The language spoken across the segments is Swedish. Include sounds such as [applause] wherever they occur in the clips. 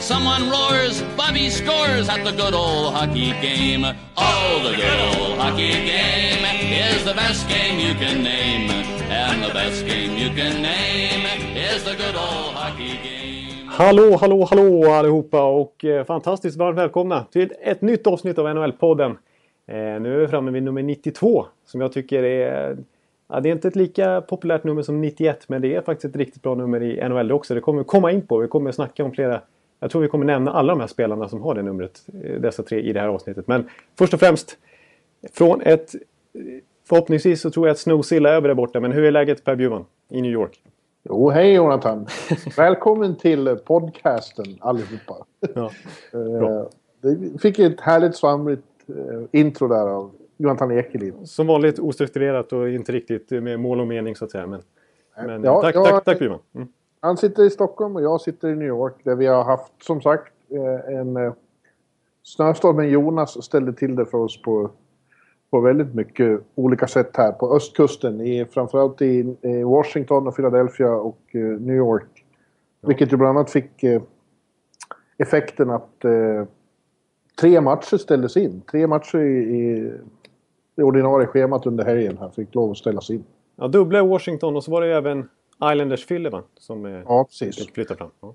Someone roars, Bobby scores at the good old hockey game. Oh, the good old hockey game is the best game you can name. And the best game you can name is the good old hockey game. Hallå, hallå, hallå allihopa och eh, fantastiskt varmt välkomna till ett nytt avsnitt av NHL-podden. Eh, nu är vi framme vid nummer 92 som jag tycker är... Ja, det är inte ett lika populärt nummer som 91 men det är faktiskt ett riktigt bra nummer i NHL också. Det kommer vi komma in på. Vi kommer snacka om flera... Jag tror vi kommer nämna alla de här spelarna som har det numret, eh, dessa tre, i det här avsnittet. Men först och främst från ett... Förhoppningsvis så tror jag att Snowzilla är över där borta. Men hur är läget Per Bjurman i New York? Jo, hej Jonathan! Välkommen till podcasten allihopa. Ja, [laughs] Eh, Vi fick ett härligt svamrigt eh, intro där av Jonathan Ekeliv. som vanligt ostrukturerat och inte riktigt med mål och mening så att säga. Men, men Ja, tack, ja, tack, tack Bjurman. Mm. Han sitter i Stockholm och jag sitter i New York där vi har haft som sagt eh, en eh, snöstormen Jonas ställde till det för oss på, på väldigt mycket olika sätt här på östkusten. I, framförallt i, i Washington och Philadelphia och eh, New York. Vilket ju bland annat fick effekten att eh, tre matcher ställdes in. Tre matcher i, i det ordinarie schemat under helgen här fick lov att ställas in. Ja, dubbla i Washington och så var det även Islanders Philly va? Som Ja, precis. fick flytta fram. Ja.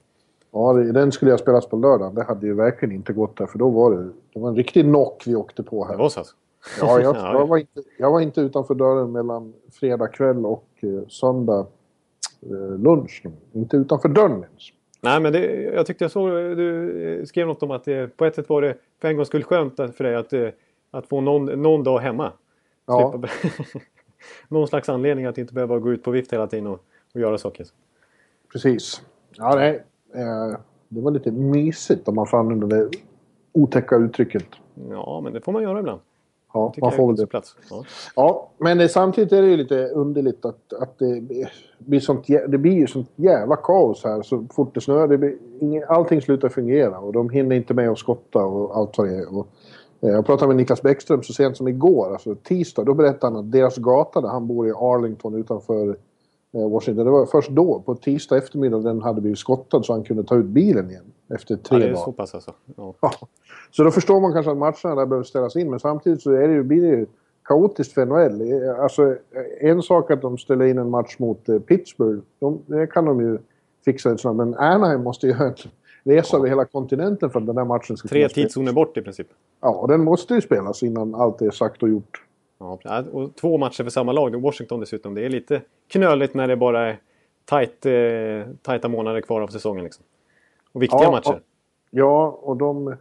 Ja, det- den skulle jag spelas på lördag. Det hade ju verkligen inte gått där för då var det, det var en riktig knock vi åkte på Det här. var så alltså? Ja, jag, [laughs] Ja, jag, var inte, jag var inte utanför dörren mellan fredag kväll och eh, söndag eh, lunch. Inte utanför dörren ens. Nej men det, jag tyckte jag såg du eh, skrev något om att det, på ett sätt var det för en gång skulle skönt för dig att, eh, att få någon, någon dag hemma. Ja, [laughs] någon slags anledning att inte behöva gå ut på vift hela tiden och, och göra saker. precis. Ja, nej, eh, det var lite mysigt om man får använda det otäcka uttrycket. Ja men det får man göra ibland. Ja, man får väl det. plats. Ja. Ja, men det, samtidigt är det ju lite underligt att, att det blir sånt, det blir ju sånt jävla kaos här så fort det snöar. Det blir ingen, allting slutar fungera och de hinner inte med att skotta och allt vad det är. Och, eh, jag pratade med Niklas Bäckström så sent som igår, alltså tisdag, då berättade han att deras gata där han bor i Arlington utanför eh, Washington, det var först då, på tisdag eftermiddag, den hade blivit skottad så han kunde ta ut bilen igen efter tre Ja, det är dagar. så pass alltså. Ja. Ja. Så då förstår man kanske att matcherna där behöver ställas in. Men samtidigt så är det ju, blir det ju kaotiskt för NHL. Alltså, en sak att de ställer in en match mot eh, Pittsburgh. De, det kan de ju fixa sån. Men Anaheim måste ju göra en resa över hela kontinenten för att den där matchen ska Tre tidszoner bort i princip. Ja, och den måste ju spelas innan allt är sagt och gjort. Ja, och två matcher för samma lag. Washington dessutom. Det är lite knöligt när det bara är tajt, eh, tajta månader kvar av säsongen. Liksom. Och viktiga Ja, matcher. Ja, och de... Eh,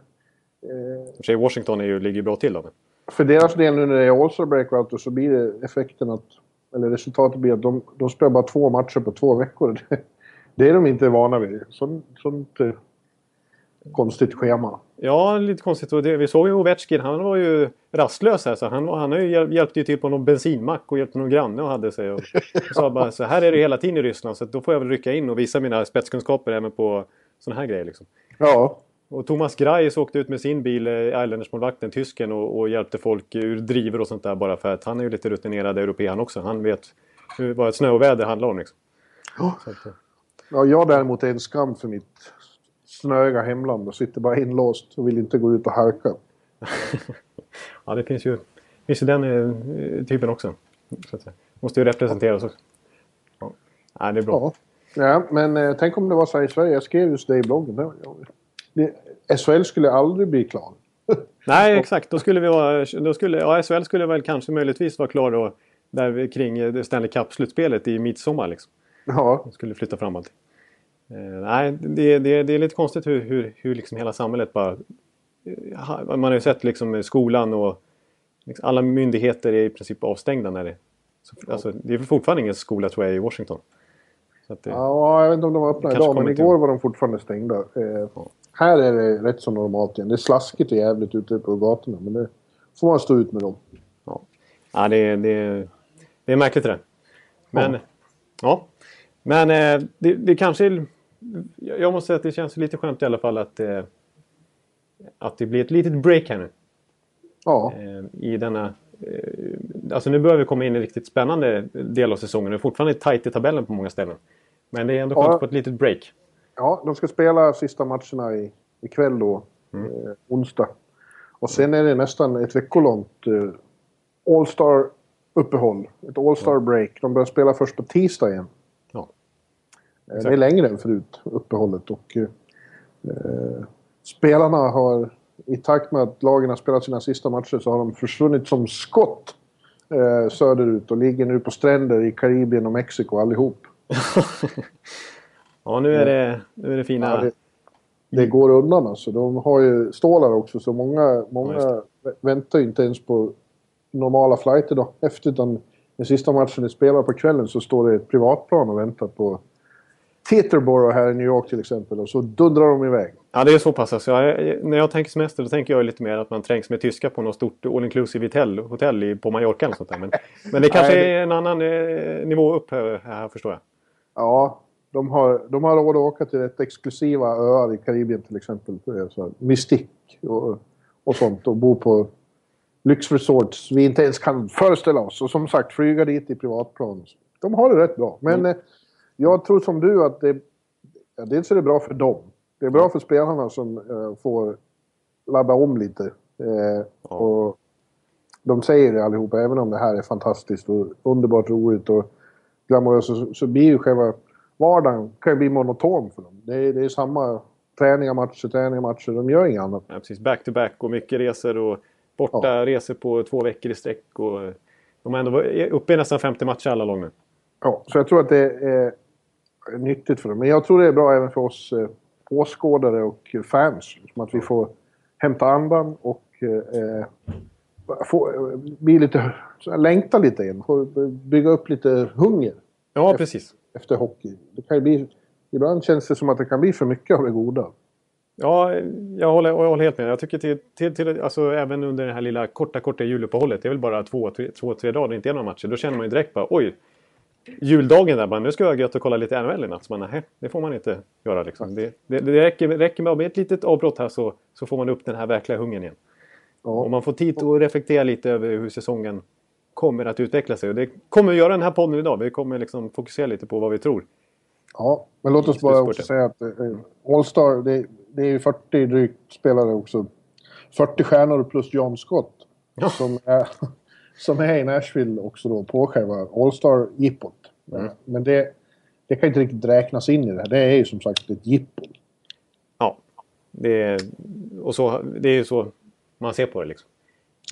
och för Washington är ju, ligger ju bra till då. För deras del nu när det är All-Star breakout så blir det effekten att... Eller resultatet blir att de, de spelar bara två matcher på två veckor. [laughs] Det är de inte vana vid. Sånt, sånt eh, konstigt schema. Ja, lite konstigt. Och det, vi såg ju Ovechkin. Han var ju rastlös här. Så han, han ju hjäl- hjälpte ju till på någon bensinmack och hjälpte någon granne och hade sig. Och, och [laughs] sa bara så här är det hela tiden i Ryssland. Så då får jag väl rycka in och visa mina spetskunskaper även på sådana här grejer. Liksom. Ja, Och Thomas Greis åkte ut med sin bil, eh, Islanders-målvakten, tysken, och, och hjälpte folk ur driver och sånt där bara för att han är ju lite rutinerad europé han också. Han vet hur, vad ett snöoväder handlar om. Liksom. Ja. Att, eh, ja, jag däremot är en skam för mitt snöiga hemland och sitter bara inlåst och vill inte gå ut och harka. [laughs] ja, det finns ju, finns ju den eh, typen också. Så att, säga. Måste ju representeras också. Ja, ja det är bra. Ja, ja men eh, tänk om det var så här i Sverige. Jag skrev just det i bloggen. Det, SHL skulle aldrig bli klar. [laughs] Nej, exakt. Då skulle vi vara... Då skulle, ja, SHL skulle väl kanske möjligtvis vara klar då, där kring eh, Stanley Cup-slutspelet i midsommar. Liksom. Ja, De skulle flytta fram allting. Eh, nej, det, det, det är lite konstigt hur, hur, hur liksom hela samhället bara... eh, Man har ju sett liksom skolan och liksom alla myndigheter är i princip avstängda när det... Så, alltså, det är fortfarande ingen skola tror jag i Washington. Det, ja, jag vet inte om de var öppna idag, men till- igår var de fortfarande stängda. Eh, Här är det rätt så normalt igen. Det är slaskigt och jävligt ute på gatorna, men det får man stå ut med dem. Ja, ja det, det, det är märkligt det där. Men Ja. Ja, men eh, det, det kanske... Jag måste säga att det känns lite skönt i alla fall att, eh, att det blir ett litet break här nu. Ja. Eh, I denna... Eh, alltså nu börjar vi komma in i en riktigt spännande del av säsongen. Det är fortfarande tajt i tabellen på många ställen. Men det är ändå skönt Ja. få ett litet break. Ja, de ska spela sista matcherna i, ikväll då. Mm. Eh, onsdag. Och sen är det nästan ett veckolångt eh, All-Star uppehåll. Ett All-Star break. De börjar spela först på tisdag igen. Ja. Eh, Det är längre än förut, uppehållet. Och, eh, eh, spelarna har, i takt med att lagen har spelat sina sista matcher, så har de försvunnit som skott eh, söderut och ligger nu på stränder i Karibien och Mexiko allihop. [laughs] Ja, nu är det, nu är det fina... Ja, det, det går undan alltså. De har ju stålar också, så många, många Ja, vä- väntar ju inte ens på normala flighter då efter. Utan den sista matchen är spelad på kvällen så står det ett privatplan och väntar på Teterboro här i New York till exempel. Och så dundrar de iväg. Ja, det är så pass. Alltså, jag, när jag tänker semester då tänker jag lite mer att man trängs med tyskar på något stort all inclusive hotell, hotell i, på Mallorca eller sånt där. Men, men det [laughs] kanske Nej, det- är en annan eh, nivå upp här, här förstår jag. Ja, de har, de har råd att åka till rätt exklusiva öar i Karibien till exempel. Så Mystique och, och sånt. Och bo på lyxresorts vi inte ens kan föreställa oss. Och som sagt, flyga dit i privatplan. De har det rätt bra. Men eh, jag tror som du att det... Ja, dels är det bra för dem. Det är bra för spelarna som eh, får ladda om lite. Eh, Ja. och de säger det allihopa, även om det här är fantastiskt och underbart roligt och glamoröst så, så blir ju själva vardagen kan bli monoton för dem. Det är, det är samma träningar, matcher, träningar, matcher. De gör inget annat. Ja, precis. Back to back och mycket resor och borta resor på två veckor i sträck. Och, de har ändå uppe i nästan 50 matcher alla lag nu. Ja, så jag tror att det är nyttigt för dem. Men jag tror det är bra även för oss eh, åskådare och fans. Som att vi får hämta andan och eh, få, eh, bli lite, längta lite igen. Bygga upp lite hunger Ja, precis. efter hockey. Det kan ju bli, ibland känns det som att det kan bli för mycket av det goda. Ja, jag håller, jag håller helt med. Jag tycker till, till, till, alltså, även under det här lilla korta, korta juluppehållet. Det är väl bara två, tre, två, tre dagar det inte är några matcher. Då känner man ju direkt bara oj. Juldagen där bara, nu ska jag gött och kolla lite NHL i natt. Så man, nej, det får man inte göra liksom. Det, det, det räcker, räcker med, ett litet avbrott här så, så får man upp den här verkliga hungern igen. Och Ja, man får tid att reflektera lite över hur säsongen kommer att utveckla sig. Och det kommer vi göra den här podden idag. Vi kommer liksom fokusera lite på vad vi tror. ja. men låt oss bara också säga att eh, All-Star, det, det är ju 40 drygt spelare också. 40 stjärnor plus John Scott. Ja. Som, är, som är i Nashville också då på själva All-Star-jippot. Mm. Men det, det kan inte riktigt räknas in i det här. Det är ju som sagt ett jippo. Ja, det är, och så, det är ju så man ser på det liksom.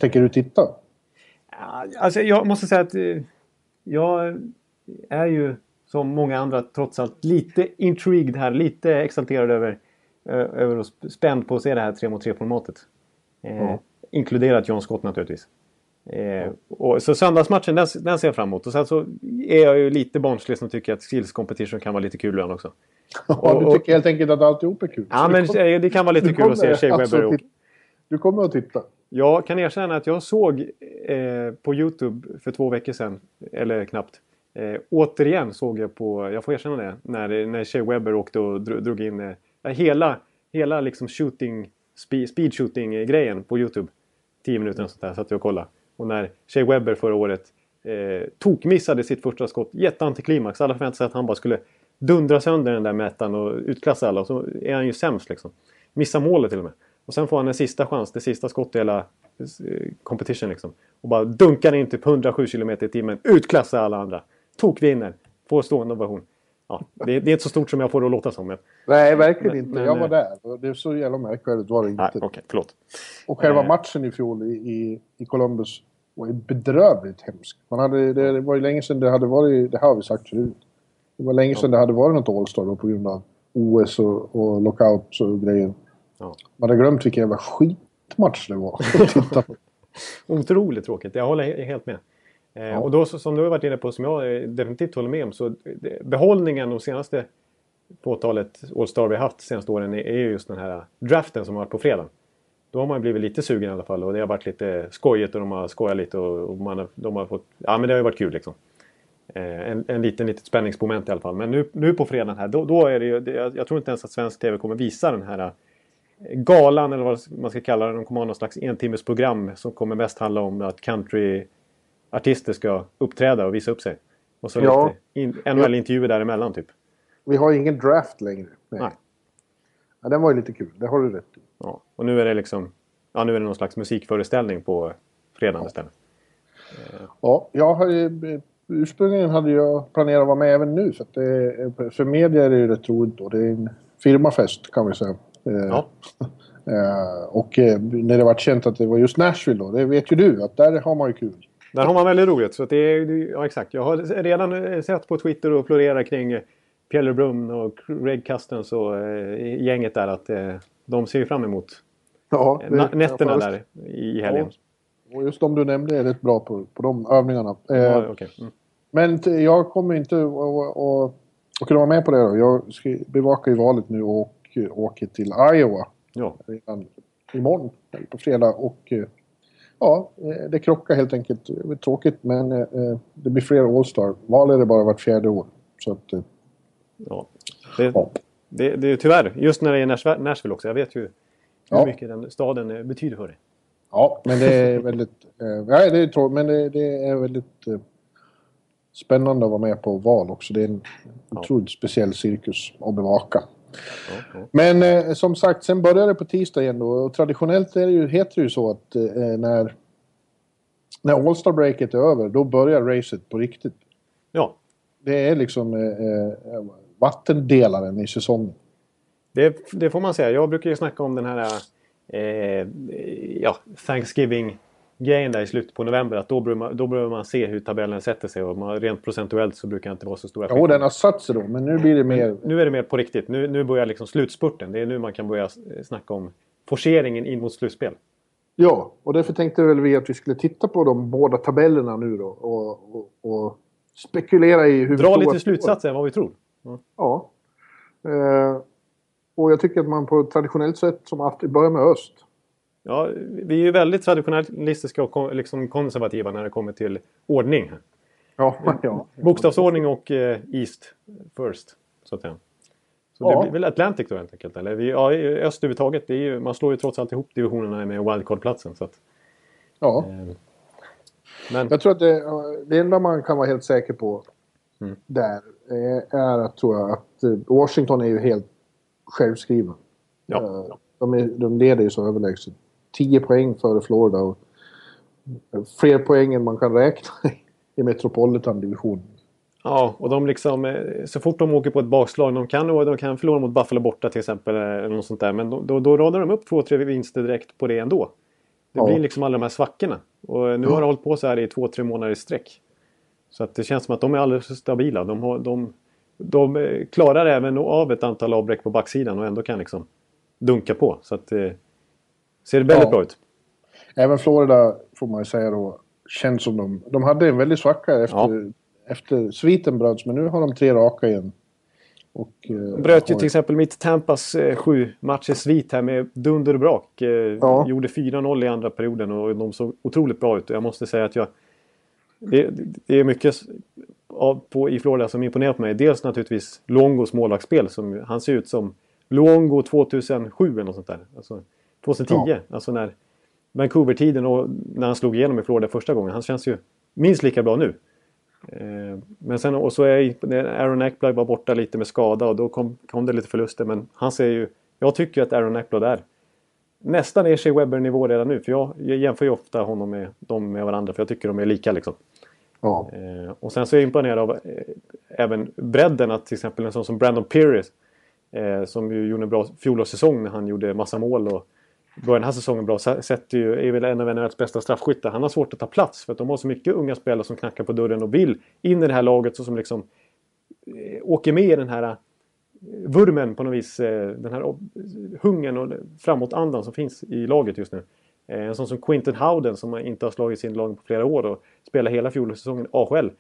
Tänker du titta? Alltså jag måste säga att eh, jag är ju som många andra trots allt lite intrigued här. Lite exalterad över, eh, över och sp- spänd på att se det här 3 mot 3 formatet. Eh, Ja. Inkluderat John Scott naturligtvis. Eh, och, så söndagsmatchen den, den ser jag fram emot. Och sen så är jag ju lite barnslig som tycker att skills competition kan vara lite kul ibland också. [laughs] Ja, Och- du och- tycker helt enkelt att alltihop är kul. Ja men kommer- det kan vara lite kul att se Shea Weber titta- Du kommer att titta. Jag kan erkänna att jag såg eh, på Youtube för två veckor sedan, eller knappt. Eh, återigen såg jag på, jag får erkänna det, när, när Shea Webber åkte och dro, drog in eh, hela, hela liksom shooting, speed, speed shooting grejen på Youtube. 10 minuter och sånt där satt jag och kollade. Och när Shea Webber förra året eh, tokmissade sitt första skott, jätteantiklimax. Alla förväntade sig att han bara skulle dundra sönder den där mätaren och utklassa alla. Och så är han ju sämst liksom. Missar målet till och med. Och sen får han en sista chans, det sista skottet i hela eh, competition liksom. Och bara dunkar in typ 107 km i timmen, utklassar alla andra. Tokvinner, får stående ovation. Ja, det, det är inte så stort som jag får det att låta som. Men, Nej, verkligen Men- inte. men, jag var eh, där. Det är så jävla märkvärdigt var det inte. nej, okej, förlåt. Och själva Eh. matchen i fjol i, i, i Columbus var ju bedrövligt hemsk. Man hade, det var ju länge sedan det hade varit, det här har vi sagt förut. Det var länge sedan det hade varit något All-Star på grund av OS och, och lockouts och grejer. Ja. Man hade glömt vilken jävla skitmatch det var. [laughs] Otroligt tråkigt, jag håller he- helt med. Eh, Och då som du har varit inne på, som jag eh, definitivt håller med om, så behållningen de senaste fåtalet All-Star vi har haft de senaste åren är ju just den här draften som har varit på fredag. Då har man blivit lite sugen i alla fall och det har varit lite skojigt och de har skojat lite och, man har, de har fått... Ja men det har ju varit kul liksom. en, en liten litet spänningsmoment i alla fall. Men nu, nu på fredagen här, då, då är det ju... Jag, jag tror inte ens att svensk TV kommer visa den här galan eller vad man ska kalla det. De kommer ha någon slags entimmesprogram som kommer mest handla om att countryartister ska uppträda och visa upp sig. Och så ja. lite NHL-intervjuer däremellan typ. Vi har ingen draft längre. Nej. Nej. Ja, den var ju lite kul, det har du rätt i. Ja, och nu är det liksom... Ja, nu är det någon slags musikföreställning på fredagen ja. istället. Ja, jag har ju, ursprungligen hade jag planerat att vara med även nu. Så att det, för media är det ju rätt roligt då. Det är en firmafest kan vi säga. Eh, ja. [laughs] Eh, och eh, när det var känt att det var just Nashville då, det vet ju du att där har man ju kul. Där har man väldigt roligt. Så det är, ja, exakt. Jag har redan sett på Twitter och florerar kring Pelle Brum och Greg Custens och gänget där att de ser fram emot ja, det, nätterna där i helgen. Ja. Och just de du nämnde är rätt bra på, på de övningarna. Ja, okay. mm. Men jag kommer inte att kunna vara med på det då. Jag ska bevaka i valet nu och åker till Iowa ja. redan imorgon, på fredag. Och eh, ja, eh, det krockar helt enkelt. Det är tråkigt men eh, det blir fler All-Star. Val är det bara vart fjärde år. Så att, ja. Det, ja. Det, det, tyvärr, just när det är Nashville också. Jag vet ju hur ja. mycket den staden betyder för dig. Ja, men det är väldigt... Eh, ja, det är tråkigt, men det, det, är väldigt eh, spännande att vara med på val också. Det är en ja. otroligt speciell cirkus att bevaka. Men eh, som sagt, sen börjar det på tisdag igen då. Och traditionellt är det ju, heter det ju så att eh, när, när All-Star breaket är över, då börjar racet på riktigt. Ja. Det är liksom eh, eh vattendelaren i säsongen. Det, det, får man säga. Jag brukar ju snacka om den här eh, ja, Thanksgiving grejen där i slutet på november att då behöver man, då behöver man se hur tabellen sätter sig och man, rent procentuellt så brukar det inte vara så stora Jo, den har satt sig då, men nu blir det mer... Nu är det mer på riktigt. Nu, nu börjar liksom slutspurten. Det är nu man kan börja snacka om forceringen in mot slutspel. Ja, och därför tänkte väl vi att vi skulle titta på de båda tabellerna nu då och, och, och spekulera i hur... Dra lite slutsatser än vad vi tror. Mm. Ja. Eh, och jag tycker att man på traditionellt sätt som alltid börjar med öst. Ja, vi är ju väldigt traditionalistiska och liksom konservativa när det kommer till ordning. Ja, ja. Bokstavsordning och eh, East first, så att säga. Så ja. det blir väl Atlantic då helt enkelt. Eller ja, öst överhuvudtaget, det är ju, man slår ju trots allt ihop divisionerna med wildcard-platsen. Så att, ja. Eh, men... Jag tror att det, det enda man kan vara helt säker på mm. där är att, tror jag, att eh, Washington är ju helt självskrivna. Ja. Eh, de, är, de leder ju så överlägset. 10 poäng före Florida. Och fler poäng än man kan räkna [laughs] i Metropolitan-divisionen. Ja, och de liksom, eh, så fort de åker på ett bakslag, de kan, de kan förlora mot Buffalo borta till exempel, eh, eller något sånt där, men då, då radar de upp två, tre vinster direkt på det ändå. Det ja. blir liksom alla de här svackorna. Och nu ja. har det hållit på så här i två, tre månader i sträck. Så att det känns som att de är alldeles för stabila. De, har, de, de eh, klarar även av ett antal avbräck på backsidan och ändå kan liksom dunka på. Så att ser det väldigt ja. bra ut. Även Florida får man ju säga då känns som de... De hade en väldigt svacka efter, ja. efter sviten bröts men nu har de tre raka igen. Och, eh, bröt ju till exempel mitt Tampas eh, sju matchers svit här med dunder och brak. Eh, ja. Gjorde 4-0 i andra perioden och de såg otroligt bra ut. Jag måste säga att jag... Det, det är mycket av, på, i Florida som imponerar på mig. Dels naturligtvis Longos målvaktsspel. Som, han ser ut som Luongo 2007 eller något sånt där. Alltså 2010. Ja. Alltså när Vancouver-tiden och när han slog igenom i Florida första gången. Han känns ju minst lika bra nu. Eh, men sen och så är Aaron Eckblad var borta lite med skada och då kom, kom det lite förluster. Men han ser ju... Jag tycker att Aaron Eckblad är nästan är Shea Webber-nivå redan nu. För jag, jag jämför ju ofta honom med dem med varandra för jag tycker de är lika liksom. Ja. Eh, och sen så är jag imponerad av eh, även bredden att till exempel en sån som Brandon Pierce Eh, som ju gjorde en bra fjolårssäsong när han gjorde massa mål och Börjar den här säsongen bra. Sätter ju, är väl en av NHLs bästa straffskyttar. Han har svårt att ta plats för att de har så mycket unga spelare som knackar på dörren och vill in i det här laget så som liksom eh, åker med i den här eh, vurmen på något vis. Eh, den här hungern och framåtandan som finns i laget just nu. Eh, en sån som Quinton Howden som inte har slagit sin lag på flera år och spelar hela fjolårssäsongen AHL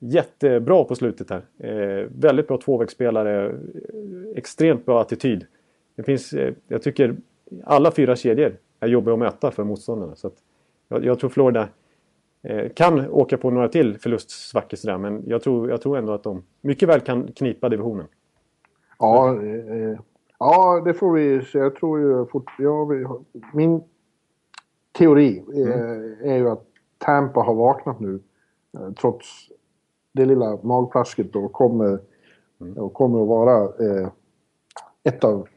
jättebra på slutet här. Eh, väldigt bra tvåvägsspelare. Eh, extremt bra attityd. Det finns, eh, jag tycker alla fyra kedjor är jobbiga att möta för motståndarna. Så jag, jag, tror Florida Eh, kan åka på några till förlustsvackor sådär, men jag tror, jag tror ändå att de mycket väl kan knipa divisionen. Ja, eh, ja det får vi se. Jag tror ju fort, ja, Min teori eh, mm. är ju att Tampa har vaknat nu. Eh, trots det lilla magplasket och kommer, mm. och kommer att vara eh, ett av...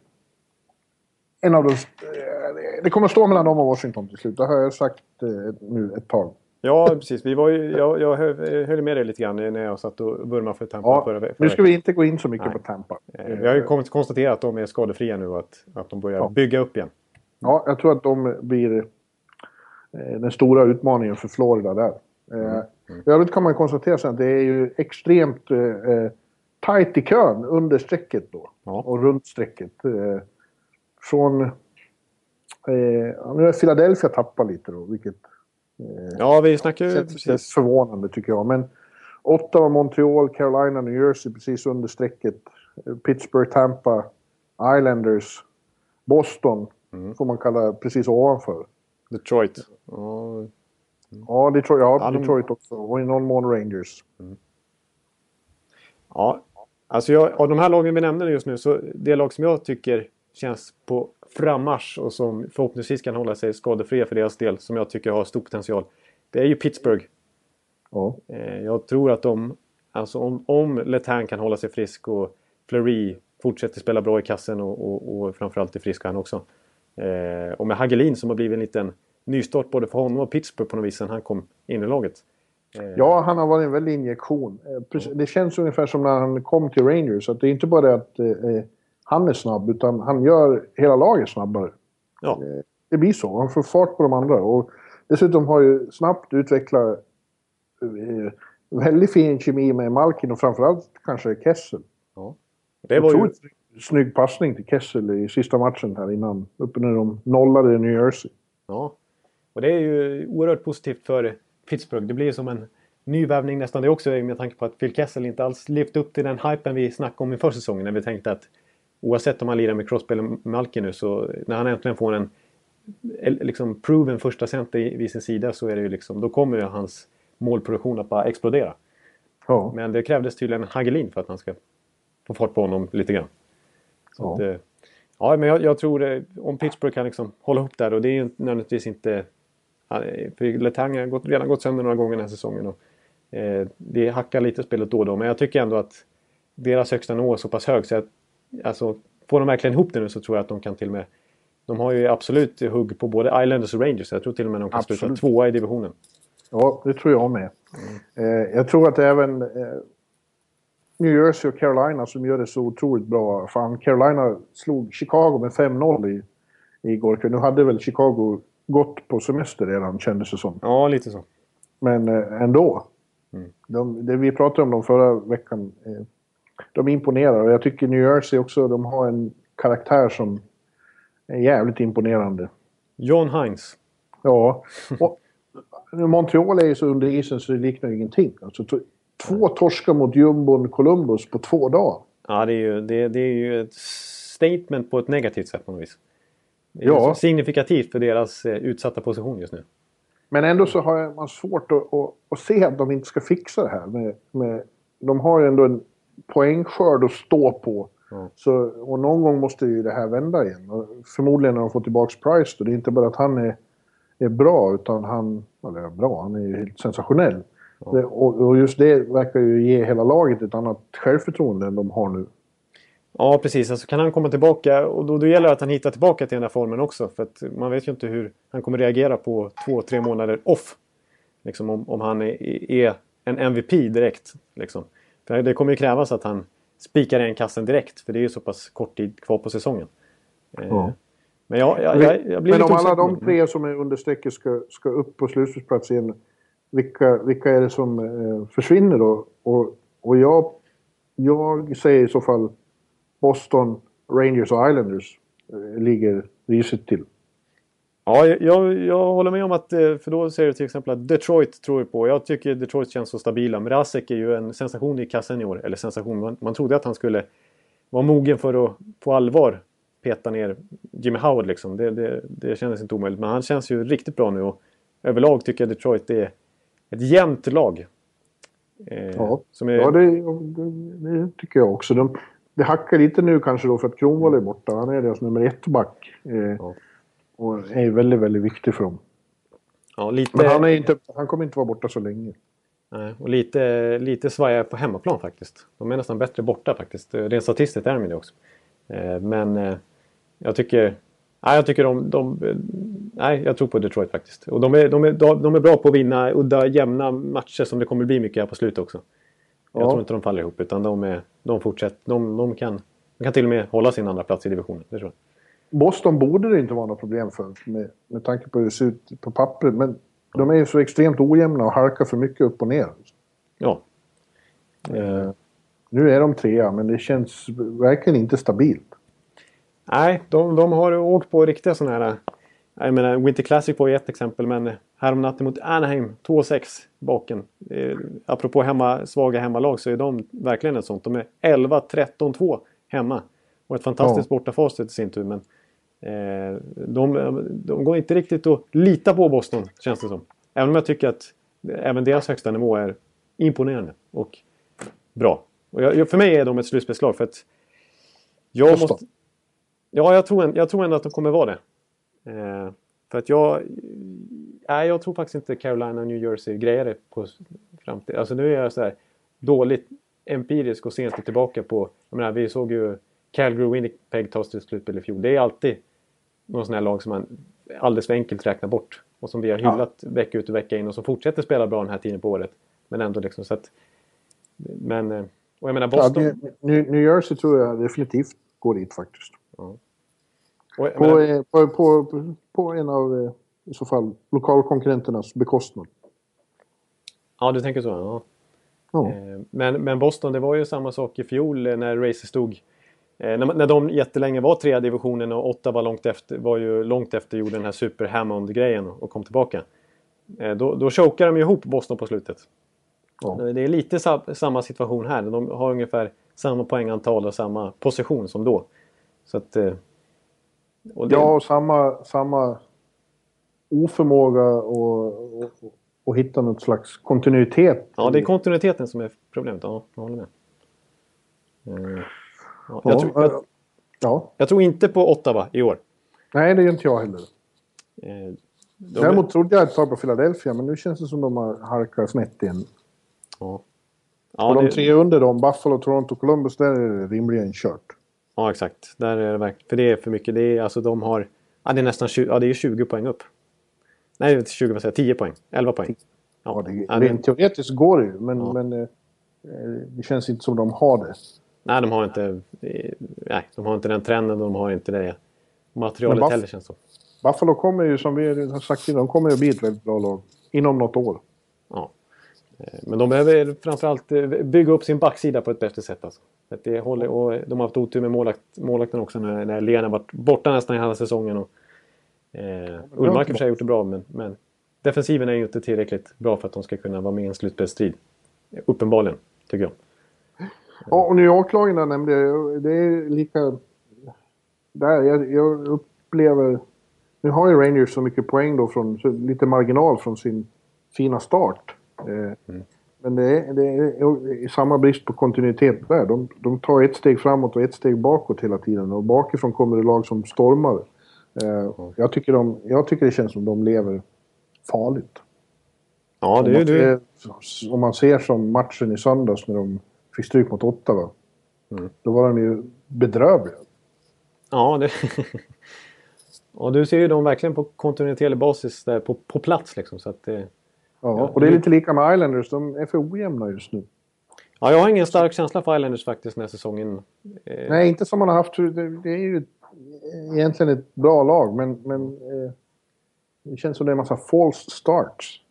En av de... Eh, det kommer att stå mellan dem och Washington till slut. Det har jag sagt eh, nu ett tag. Ja, precis. Vi var ju, jag, jag höll med dig lite grann när jag satt och vurmade för Tampa ja, förra, förra Nu ska vi inte gå in så mycket Nej. på Tampa. Eh, vi har ju konstaterat att de är skadefria nu och att, att de börjar ja. bygga upp igen. Ja, jag tror att de blir den stora utmaningen för Florida där. Mm. Mm. I övrigt kan man konstatera att det är ju extremt eh, tajt i kön under strecket då. Ja. Och runt strecket. Eh, från... Eh, nu är Philadelphia tappat lite då, vilket... Eh, ja, vi snackar ju precis. Förvånande tycker jag. Men Ottawa, Montreal, Carolina, New Jersey precis under strecket. Pittsburgh, Tampa, Islanders, Boston mm. får man kalla precis ovanför. Detroit. Oh. Ja, Detroit, ja, Detroit också. Och i någon mån Rangers. Mm. Ja, alltså jag, av de här lagen vi nämner just nu så det lag som jag tycker känns på frammarsch och som förhoppningsvis kan hålla sig skadefria för deras del som jag tycker har stor potential. Det är ju Pittsburgh. Ja. Eh, jag tror att de, alltså om, om Letang kan hålla sig frisk och Fleury fortsätter spela bra i kassen och, och, och framförallt är frisk han också. Eh, och med Hagelin som har blivit en liten nystart både för honom och Pittsburgh på något vis sen han kom in i laget. Eh, ja, han har varit en väldig injektion. Det känns ungefär som när han kom till Rangers. Att det är inte bara det att han är snabb, utan han gör hela laget snabbare. Ja. Eh, det blir så. Han får fart på de andra. Och dessutom har ju snabbt utvecklat eh, väldigt fin kemi med Malkin och framförallt kanske Kessel. Ja. Det var ju... snygg passning till Kessel i sista matchen här innan. Uppe när de nollade New Jersey. Ja. Och det är ju oerhört positivt för Pittsburgh. Det blir som en nyvärvning nästan det också med tanke på att Phil Kessel inte alls levt upp till den hypen vi snackade om inför säsongen. När vi tänkte att oavsett om han lirar med Crosby eller Malkin nu så när han äntligen får en liksom proven första center vid sin sida så är det ju liksom, då kommer ju hans målproduktion att bara explodera. Ja. Men det krävdes tydligen Hagelin för att han ska få fart på honom lite grann. Så ja. Att, eh, ja, men jag, jag tror eh, om Pittsburgh kan liksom hålla ihop där och det är ju nödvändigtvis inte... För Letang har gått, redan gått sönder några gånger den här säsongen. Och, eh, det hackar lite spelet då och då men jag tycker ändå att deras högsta nivå är så pass hög så att alltså, får de verkligen ihop det nu så tror jag att de kan till och med... De har ju absolut hugg på både Islanders och Rangers. Jag tror till och med de kan absolut. sluta tvåa i divisionen. Ja, det tror jag med. Mm. Eh, jag tror att även eh, New Jersey och Carolina som gör det så otroligt bra. Fan, Carolina slog Chicago med 5-0 i, igår Nu hade väl Chicago gått på semester redan kändes det som. Ja, lite så. Men eh, ändå. Mm. De, det vi pratade om dem förra veckan. De imponerar och jag tycker New Jersey också, de har en karaktär som är jävligt imponerande. John Hines. Ja. Och Montreal är ju så under isen så det liknar ingenting. Alltså, två torskar mot jumbon Columbus på två dagar. Ja, det är ju, det, det är ju ett statement på ett negativt sätt på något vis. Det är ja. signifikativt för deras eh, utsatta position just nu. Men ändå så har man svårt att, att, att se att de inte ska fixa det här. Med, med, de har ju ändå en poängskörd att stå på. Mm. Så, och någon gång måste ju det här vända igen. Och förmodligen när de får tillbaka Price då. Det är inte bara att han är, är bra, utan han... Eller bra, han är ju helt sensationell. Mm. Och, och, just det verkar ju ge hela laget ett annat självförtroende än de har nu. Ja, precis. Alltså kan han komma tillbaka och då, då gäller det att han hittar tillbaka till den här formen också. För att man vet ju inte hur han kommer reagera på två, tre månader off. Liksom om, om han är, är en MVP direkt. Liksom. För det kommer ju krävas att han spikar igen kassen direkt. För det är ju så pass kort tid kvar på säsongen. Eh, ja. Men, jag, jag, jag, jag blir Men om alla de tre som är under strecket ska, ska upp på slutspelsplats igen. Vilka, vilka är det som eh, försvinner då? Och, och jag, jag säger i så fall Boston, Rangers och Islanders eh, ligger risigt till. Ja, jag, jag håller med om att, eh, för då säger du till exempel att Detroit tror jag på. Jag tycker Detroit känns så stabila. Mrazek är ju en sensation i kassen i år. Eller sensation, man, man trodde att han skulle vara mogen för att på allvar peta ner Jimmy Howard liksom. Det, det, det kändes inte omöjligt. Men han känns ju riktigt bra nu och överlag tycker jag Detroit är ett jämnt lag. Eh, ja, är... ja det, det, tycker jag också. De, det hackar lite nu kanske då för att Kronwall är borta. Han är deras nummer ett back. Eh, ja. Och är väldigt, väldigt viktig för dem. Ja, lite... Men han, är inte, han kommer inte vara borta så länge. Nej, och lite, lite svajar på hemmaplan faktiskt. De är nästan bättre borta faktiskt. Rent statistiskt är de det också. Eh, men eh, jag tycker... Nej, jag tycker de, de... Nej, jag tror på Detroit faktiskt. Och de är, de, är, de är bra på att vinna udda, jämna matcher som det kommer bli mycket här på slutet också. Jag ja. tror inte de faller ihop utan de, är, de fortsätter. De, de, kan, de kan till och med hålla sin andra plats i divisionen. Det tror jag. Boston borde det inte vara något problem för med, med tanke på hur det ser ut på pappret. Men de är ju så extremt ojämna och halkar för mycket upp och ner. Ja. Eh, nu är de trea, men det känns verkligen inte stabilt. Nej, de, de har åkt på riktiga sådana här... Jag menar, Winter Classic var ju ett exempel, men häromnatten mot Anaheim 2-6 baken. Eh, apropå hemma, svaga hemmalag så är de verkligen ett sånt. De är 11-13-2 hemma. Och ett fantastiskt ja. bortafacit i sin tur. Men de, de går inte riktigt att lita på Boston, känns det som. Även om jag tycker att även deras högsta nivå är imponerande och bra. Och jag, för mig är de ett slutspelslag för att... Jag Boston. måste... Ja, jag tror, jag tror ändå att de kommer vara det. Eh, för att jag... Nej, jag tror faktiskt inte Carolina och New Jersey grejer det på framtiden. Alltså nu är jag så här dåligt empirisk och senast tillbaka på... Jag menar, vi såg ju Calgary Winnipeg ta sig till slutspel i fjol. Det är alltid någon sån här lag som man alldeles för enkelt räknar bort. Och som vi har hyllat ja. vecka ut och vecka in och som fortsätter spela bra den här tiden på året. Men ändå liksom så att... Men... Eh, och jag menar Boston... Ja, New, New Jersey tror jag definitivt går dit faktiskt. Ja. Och, på, menar, eh, på, på, på, en av eh, i så fall lokalkonkurrenternas bekostnad. Ja, du tänker så? Ja. ja. Men, men Boston, det var ju samma sak i fjol när racet stod Eh, när, när de jättelänge var trea divisionen och åtta var, långt efter, var ju långt efter gjorde den här Super Hammond-grejen och kom tillbaka. Eh, då, då chokade de ju ihop Boston på slutet. Ja. Det är lite sa, samma situation här. De har ungefär samma poängantal och samma position som då. Så att, eh, och det... Ja, och samma, samma oförmåga att hitta något slags kontinuitet. Ja, det är kontinuiteten som är problemet. Ja, jag håller med. Mm. Ja, jag, tror, jag, ja. jag tror inte på Ottawa i år. Nej, det gör inte jag heller. Eh, de Däremot är... trodde jag ett tag på Philadelphia, men nu känns det som de har halkat snett igen. Ja. Ja, och de det... tre under dem, Buffalo, Toronto, Columbus, där är det rimligen kört. Ja, exakt. Där är det verkligen. För det är för mycket. Det är, alltså, de har... Ja, det är nästan 20, ja, det är 20 poäng upp. Nej, 20, vad säger jag? 10 poäng. 11 poäng. Ja, ja det, rent teoretiskt går det ju, men, men eh, det känns inte som de har det. Nej, de har inte, nej, de har inte den trenden och de har inte det materialet heller känns det Buffalo kommer ju som vi har sagt innan, de kommer ju att bli ett väldigt bra lag. Inom något år. Ja. Eh, men de behöver framförallt eh, bygga upp sin backsida på ett bättre sätt. Alltså. Det håller, och de har haft otur med målakt, målakten också när, när Lena varit borta nästan hela säsongen. Och, eh, Ullmark har för sig gjort det bra men, men defensiven är ju inte tillräckligt bra för att de ska kunna vara med i en slutspelsstrid. Uppenbarligen, tycker jag. Ja, och New York-lagen nämnde jag. Det är lika... Där, jag, jag, upplever... Nu har ju Rangers så mycket poäng då från... lite marginal från sin fina start. Eh, mm. Men det är, det är, samma brist på kontinuitet där. De, de tar ett steg framåt och ett steg bakåt hela tiden. Och bakifrån kommer det lag som stormar. Eh, jag, tycker de, jag tycker det känns som de lever farligt. Ja, det är det. Om man ser som matchen i söndags när de fick stryk mot Ottawa. Mm. Då var de ju bedrövliga. Ja, det... [laughs] och du ser ju dem verkligen på kontinuerlig basis där på, på plats liksom. Så att det... Ja, och det är lite lika med Islanders. De är för ojämna just nu. Ja, jag har ingen stark känsla för Islanders faktiskt den här säsongen. Eh... Nej, inte som man har haft. Det, är ju egentligen ett bra lag, men, men eh, det känns som det är en massa false starts.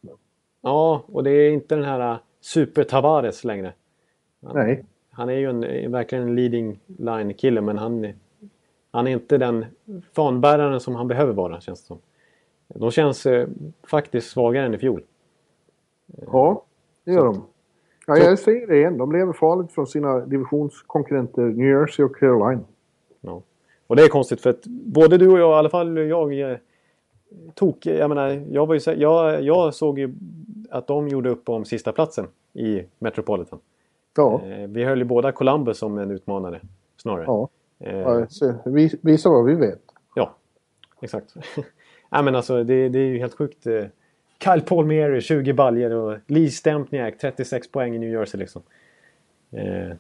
Ja, och det är inte den här super Tavares längre. Han, Nej. Han är ju en, verkligen en leading line-kille men han, han är inte den fanbäraren som han behöver vara känns det som. De känns eh, faktiskt svagare än i fjol. Ja, det gör de. Ja, jag säger det igen. De lever farligt från sina divisionskonkurrenter New Jersey och Carolina. Ja. Och det är konstigt för att både du och jag, i alla fall jag, eh, tok... Jag menar, jag, var ju, jag, jag såg ju att de gjorde upp om sista platsen i Metropolitan. Ja. Eh, vi höll ju båda Columbus som en utmanare snarare. ja. Eh, ja vi, vad vi vet. Ja, exakt. [laughs] Nej, men alltså, det, det är ju helt sjukt. eh. Kyle Palmieri, 20 baljer och Lee Stempniak, 36 poäng i New Jersey. Liksom. Eh,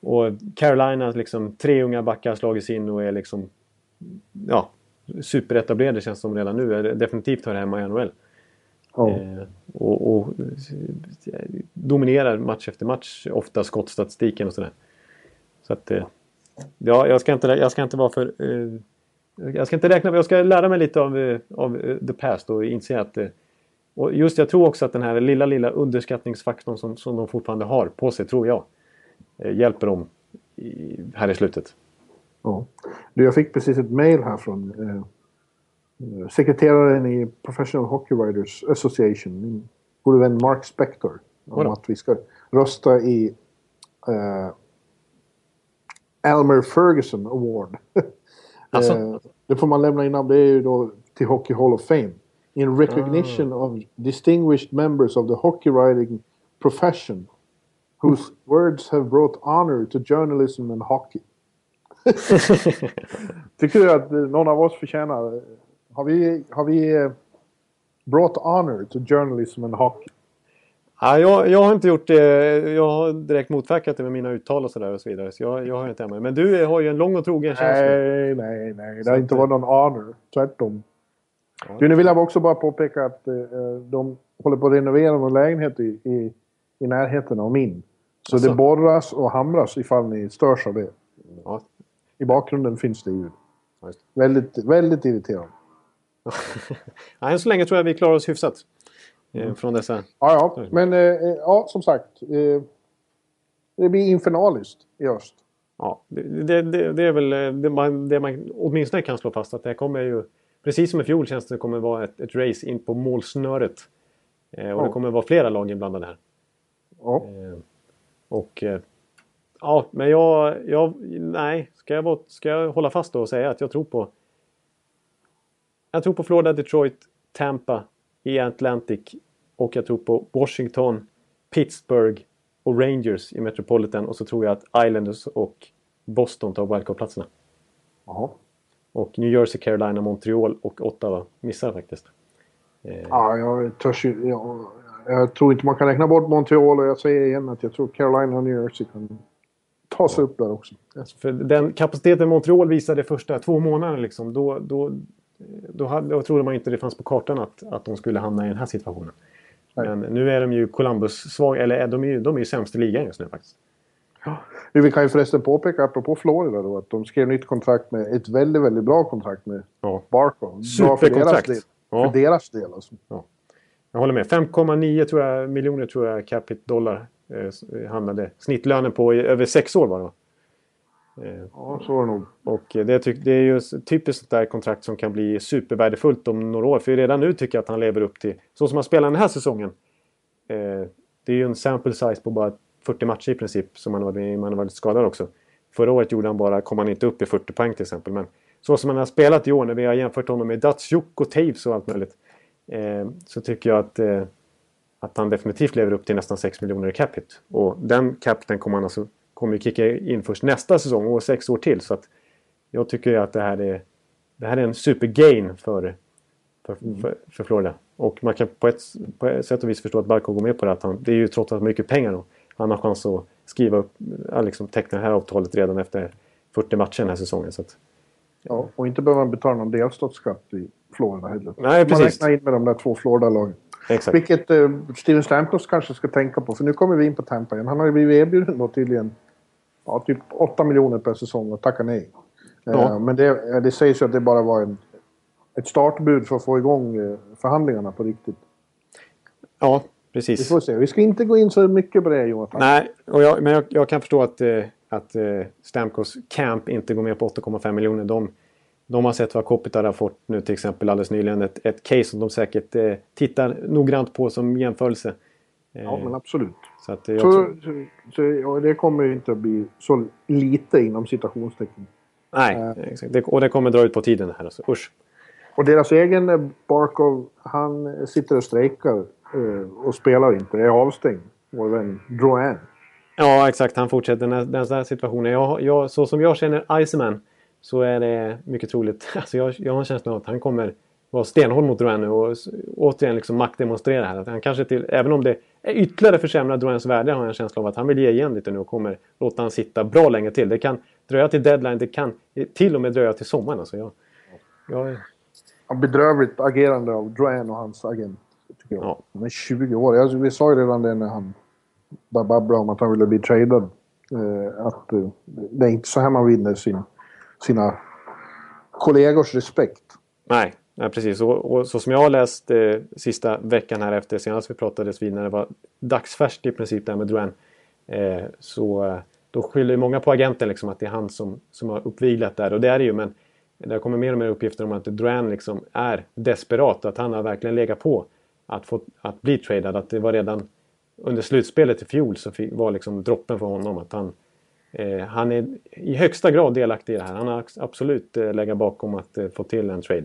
och Carolina, liksom, tre unga backar har slagits in och är liksom ja, superetablerade känns som redan nu. Definitivt hör hemma i NHL. Eh, och, och eh, dominerar match efter match, ofta skottstatistiken och sådär. Så att, eh, ja, jag ska inte, jag ska inte vara för... Jag ska inte räkna, jag ska lära mig lite av, av the past och inse att... Och just jag tror också att den här lilla, lilla underskattningsfaktorn som, som de fortfarande har på sig, tror jag, hjälper dem i, här i slutet. Ja. Du, jag fick precis ett mail här från sekreteraren i Professional Hockey Writers Association, min gode vän Mark Spector, om att vi ska rösta i eh, Elmer Ferguson Award. Alltså? [laughs] eh, det får man lämna in, det är ju då till Hockey Hall of Fame. In recognition of distinguished members of the hockey writing profession whose words have brought honor to journalism and hockey. [laughs] [laughs] Tycker du att eh, någon av oss förtjänar... Har vi, har vi eh, brought honor to journalism and hockey? Ja, jag, jag har inte gjort det. Jag har direkt motverkat det med mina uttal och sådär och så vidare. Så jag, jag har inte hemma. Men du har ju en lång och trogen känsla. Nej, nej, nej. Det har inte eh, varit någon honor. Tvärtom. Ja. Du, nu vill jag också bara påpeka att eh, de håller på att renovera någon lägenhet i, i, i närheten av min. Så Alltså. det borras och hamras ifall ni störs av det. Ja, I bakgrunden finns det ljud. Väldigt, väldigt irriterande. Än så länge tror jag vi klarar oss hyfsat. Eh, från dessa... Ja, ja. Men eh, eh, ja, som sagt. Eh, det blir infernaliskt i öst. Ja, det, det, det, är väl eh, det man, det man åtminstone kan slå fast att det här kommer ju... Precis som i fjol känns det kommer vara ett, ett race in på målsnöret. Eh, och Ja. det kommer vara flera lag inblandade här. Ja. Eh, och... Eh, ja, men jag... jag nej, ska jag, ska jag hålla fast då och säga att jag tror på... Jag tror på Florida, Detroit, Tampa i Atlantic och jag tror på Washington, Pittsburgh och Rangers i Metropolitan och så tror jag att Islanders och Boston tar wildcard-platserna. Jaha. Och New Jersey, Carolina, Montreal och Ottawa missar faktiskt. Eh, Ja, jag törs ju... Jag, jag tror inte man kan räkna bort Montreal och jag säger igen att jag tror Carolina och New Jersey kan ta sig upp där också. För den kapaciteten Montreal visade första två månaderna liksom, då, då, då, hade, då trodde man inte det fanns på kartan att, att de skulle hamna i den här situationen. Nej. Men nu är de ju Columbus-svaga, eller är de, är ju, de är ju sämst i ligan just nu faktiskt. Nu, vi kan ju förresten påpeka, apropå Florida då, att de skrev nytt kontrakt med ett väldigt, väldigt bra kontrakt med Ja, Barco. Bra för deras Superkontrakt. del. Ja. För deras del alltså. jag håller med. 5,9 tror jag, miljoner tror jag capita dollar eh, s- handlade snittlönen på i över sex år var det va? Eh, Ja, så var det nog. Och det, tyck, det är ju typiskt sånt där kontrakt som kan bli supervärdefullt om några år. För redan nu tycker jag att han lever upp till, så som han spelar den här säsongen. Eh, det är ju en sample size på bara 40 matcher i princip som han har varit, man har varit skadad också. Förra året gjorde han bara, kom han inte upp i 40 poäng till exempel. Men så som han har spelat i år när vi har jämfört honom med Datsjuk och Taves och allt möjligt. Eh, så tycker jag att, eh, att han definitivt lever upp till nästan 6 miljoner i cap hit. Och den capiten kommer han alltså kommer ju kicka in först nästa säsong och sex år till. Så att jag tycker att det här är, det här är en supergain för, för, för, för Florida. Och man kan på ett, på ett sätt och vis förstå att Barco går med på det. Att han, det är ju trots allt mycket pengar då. Han har chans att skriva upp, liksom teckna det här avtalet redan efter 40 matcher den här säsongen. Så att, Ja, och inte behöver man betala någon delstatsskatt i Florida heller. Nej, Man precis. räknar in med de där två Florida-lagen. exakt. Vilket eh, Steven Stamkos kanske ska tänka på. För nu kommer vi in på Tampa igen. Han har ju blivit erbjuden då tydligen ja, typ 8 miljoner per säsong och tackar nej. Eh, Ja. men det, det sägs ju att det bara var en, ett startbud för att få igång eh, förhandlingarna på riktigt. Ja, Vi precis. får se. Vi ska inte gå in så mycket på det Jonathan. Nej, och jag, men jag, jag kan förstå att, eh, att eh, Stamkos Camp inte går med på 8,5 miljoner. De, de har sett vad Kopitar har fått nu till exempel alldeles nyligen. Ett, ett case som de säkert eh, tittar noggrant på som jämförelse. Eh, Ja, men absolut. så att, eh, jag Så, så, så, ja, det kommer ju inte att bli så lite inom citationstecken. nej, exakt. Det, och det kommer dra ut på tiden här. Alltså. Usch. Och deras egen eh, Barkov, han sitter och strejkar eh, och spelar inte, är avstängd. Vår vän Drouin. Ja, exakt. Han fortsätter den, den här situationen. Jag, jag, så som jag känner Iceman så är det mycket troligt. [laughs] Alltså jag, jag har en känsla av att han kommer vara stenhård mot Drouin nu och återigen liksom maktdemonstrera här. Att han kanske till, även om det är ytterligare försämrar Drouins värde har jag en känsla av att han vill ge igen lite nu och kommer låta han sitta bra länge till. Det kan dröja till deadline, det kan till och med dröja till sommaren. Alltså jag, jag... Ja, bedrövligt agerande av Drouin och hans agent. Tycker jag. Ja. Han är 20 år. Jag, vi sa ju redan det när han babblade om att han ville bli tradad. Eh, att eh, det är inte så här man vinner sin, sina kollegors respekt. Nej, nej precis. Och, och, så som jag har läst eh, sista veckan här efter senast vi pratades vid när det var dagsfärskt i princip där med Drouin. Eh, så eh, då skyller många på agenten liksom att det är han som, som har uppviglat där. Och det är det ju men det kommer mer och mer uppgifter om att Drouin liksom är desperat. Att han har verkligen legat på att, få, att bli tradad. Att det var redan under slutspelet i fjol så var liksom droppen för honom att han eh, han är i högsta grad delaktig i det här. Han har absolut eh, legat bakom att eh, få till en trade.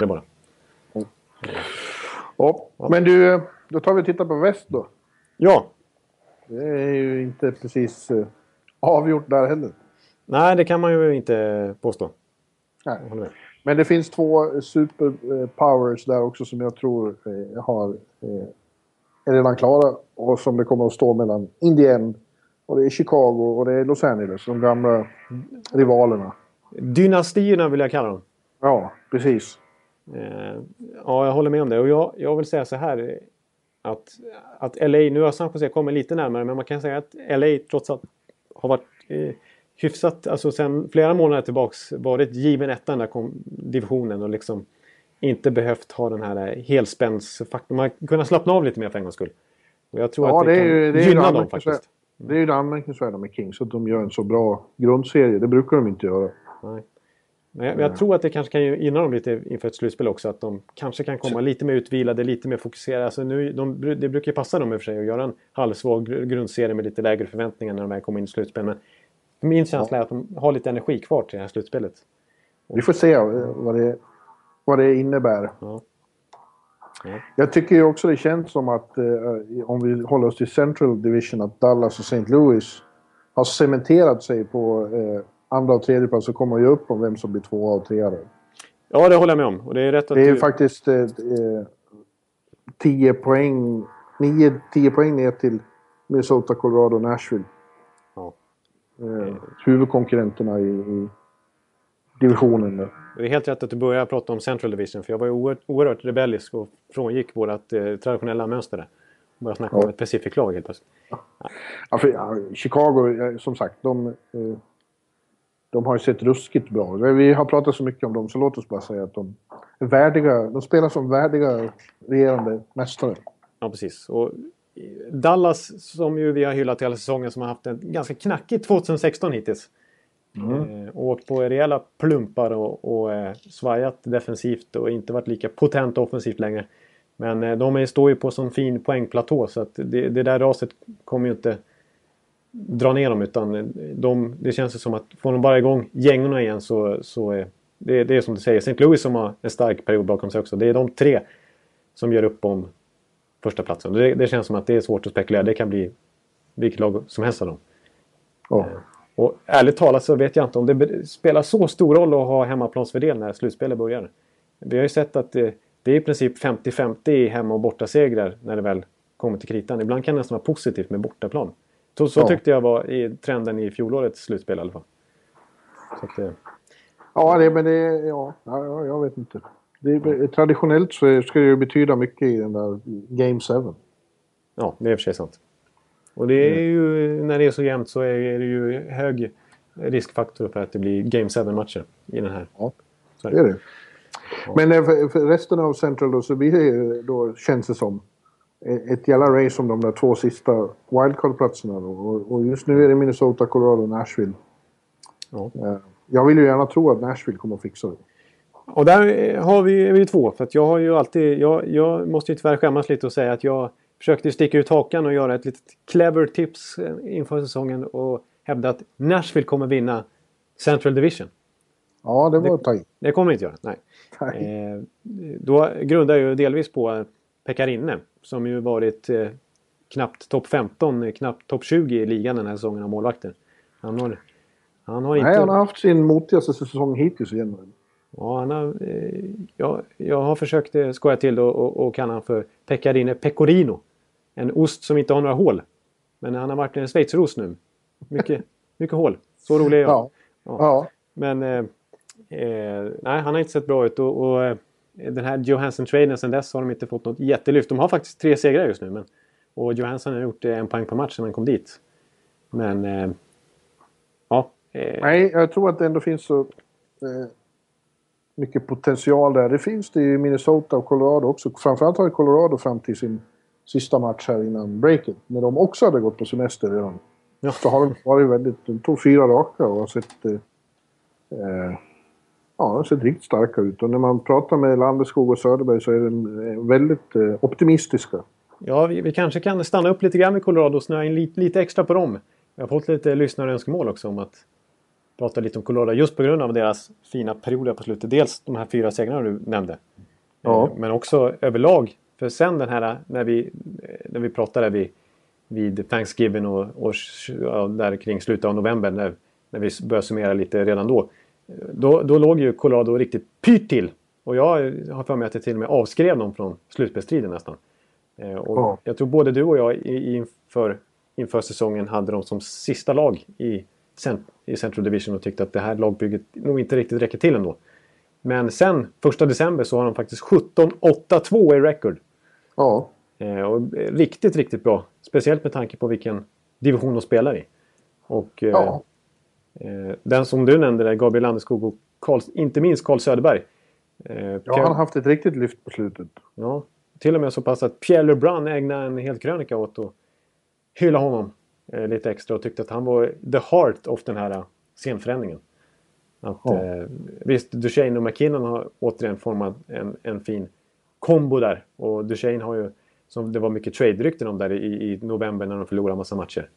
Det bara. Ja, men du, då tar vi och tittar på väst då. Ja. Det är ju inte precis uh, avgjort där heller. Nej, det kan man ju inte påstå. Nej. Men det finns två superpowers där också som jag tror eh, har, eh, är redan klara och som det kommer att stå mellan Indien och det är Chicago och det är Los Angeles, de gamla rivalerna. Dynastierna vill jag kalla dem. Ja, precis. Eh, ja, jag håller med om det. Och jag, jag vill säga så här. Att, att LA, nu har San Jose kommit lite närmare, men man kan säga att LA trots allt har varit eh, hyfsat, alltså sen flera månader tillbaks varit given etta den där divisionen och liksom inte behövt ha den här helspännsfaktorn. Man har kunnat slappna av lite mer för en gång skull. Och jag tror ja, att det, det kan ju, det gynna dem faktiskt. Det är ju det anmärkningsvärda med Kings, att de gör en så bra grundserie. Det brukar de inte göra. Nej. Men jag, jag, tror att det kanske kan gynna dem lite inför ett slutspel också. Att de kanske kan komma lite mer utvilade, lite mer fokuserade. Alltså nu, de, det brukar ju passa dem i och för sig att göra en halvsvag grundserie med lite lägre förväntningar när de väl kommer in i slutspel. Men min känsla är att de har lite energi kvar till det här slutspelet. Vi får se vad det, vad det innebär. Ja. Ja. Jag tycker ju också det känns som att eh, om vi håller oss till Central Division att Dallas och St. Louis har cementerat sig på eh, andra och tredje plats och kommer ju upp om vem som blir tvåa och trea. Ja, det håller jag med om. Och det är, rätt att det är du... faktiskt eh, 10 eh, poäng, 9-10 poäng ner till Minnesota, Colorado och Nashville eh, huvudkonkurrenterna i, i divisionen. Där. Det är helt rätt att du börjar prata om Central Division för jag var ju oerhört, oerhört rebellisk och frångick vårt eh, traditionella mönster började snacka ja. om ett Pacific-lag helt plötsligt. Ja. Ja, för, ja, Chicago, som sagt, de, eh, de har ju sett ruskigt bra Vi har pratat så mycket om dem så låt oss bara säga att de är värdiga. De spelar som värdiga regerande mästare. Ja, precis. Och Dallas som ju vi har hyllat hela säsongen som har haft en ganska knackig 2016 hittills. Mm. Eh, åkt på rejäla plumpar och, och eh, svajat defensivt och inte varit lika potent offensivt längre. Men eh, de står ju på sån fin poängplatå så att det, det där raset kommer ju inte dra ner dem utan de, det känns som att får de bara igång gängorna igen så, så är det, det är som du säger, St. Louis som har en stark period bakom sig också. Det är de tre som gör upp om första platsen. Det, det, känns som att det är svårt att spekulera. Det kan bli vilket lag som helst av dem. Oh. Och ärligt talat så vet jag inte om det spelar så stor roll att ha hemmaplansfördel när slutspelet börjar. Vi har ju sett att det, det är i princip 50-50 i hemma och bortasegrar när det väl kommer till kritan. Ibland kan det nästan vara positivt med bortaplan. Så, så ja. tyckte jag var i trenden i fjolårets slutspel i alla fall. Att, eh. Ja, det, men det... Ja, ja, jag vet inte. Det, traditionellt så ska det ju betyda mycket i den där Game 7. Ja, det är i och för sig sant. Och det är ju, när det är så jämnt så är det ju hög riskfaktor för att det blir Game 7-matcher i den här. Ja, det är det. Men eh, för, för resten av Central då så blir det ju då, känns det som, ett jävla race om de där två sista wildcard-platserna. Och, och just nu är det Minnesota, Colorado och Nashville. Ja. Eh, Jag vill ju gärna tro att Nashville kommer att fixa det. Och där har vi, är vi två. För att jag har ju alltid... Jag, jag måste ju tyvärr skämmas lite och säga att jag försökte sticka ut hakan och göra ett litet clever tips inför säsongen och hävda att Nashville kommer vinna Central Division. Ja, det var ta i. Det kommer de inte göra, nej. Nej. Eh, då grundar jag ju delvis på Pekarinne som ju varit eh, knappt topp 15, eh, knappt topp 20 i ligan den här säsongen av målvakter. Han har, han har inte... Nej, han har haft sin motigaste säsong hittills igen. Ja, han har, eh, jag, jag har försökt eh, skoja till och, och, och kalla honom för Pecorino Pecorino. En ost som inte har några hål. Men han har varit en schweizerost nu. Mycket, [laughs] mycket hål. Så rolig är jag. Ja. ja. Men eh, eh, nej, han har inte sett bra ut. Och, och den här Johansson-traden sen dess har de inte fått något jättelyft. De har faktiskt tre segrar just nu. Men, och Johansson har gjort eh, en poäng per match sedan han kom dit. Men eh, ja. Eh, Nej, jag tror att det ändå finns så eh, mycket potential där. Det finns det i Minnesota och Colorado också. Framförallt har Colorado fram till sin sista match här innan breaket. När de också hade gått på semester redan. Ja. Så har de varit väldigt... De tog fyra raka och har sett... Eh, eh, ja, de sett riktigt starka ut. Och när man pratar med Landeskog och Söderberg så är de eh, väldigt eh, optimistiska. Ja, vi, vi kanske kan stanna upp lite grann med Colorado och snöa in lite, lite extra på dem. Jag har fått lite lyssnarönskemål också om att prata lite om Colorado just på grund av deras fina perioder på slutet. Dels de här fyra segrarna du nämnde. Ja. Eh, Men också överlag. För sen den här när vi, när vi pratade vid, vid Thanksgiving och, och ja, där kring slutet av november när, när vi började summera lite redan då. Då, då låg ju Colorado riktigt pyrt till. Och jag har för mig att jag till och med avskrev dem från slutspelsstriden nästan. Eh, Och Ja. Jag tror både du och jag inför, inför säsongen hade dem som sista lag i, i Central Division och tyckte att det här lagbygget nog inte riktigt räcker till ändå. Men sen första december så har de faktiskt 17-8-2 i record. Ja, Eh, och riktigt, riktigt bra. Speciellt med tanke på vilken division de spelar i. Och eh, ja. Eh, den som du nämnde där, Gabriel Landeskog och Carl, inte minst Carl Söderberg. Eh, ja han har haft ett riktigt lyft på slutet. Ja, till och med så pass att Pierre Lebrun ägnade en hel krönika åt att hylla honom eh, lite extra och tyckte att han var the heart of den här scenförändringen. Att, Ja. eh, visst, Duchene och McKinnon har återigen format en, en fin kombo där. Och Duchene har ju, som det var mycket trade-rykten om där i, i november när de förlorade massa matcher.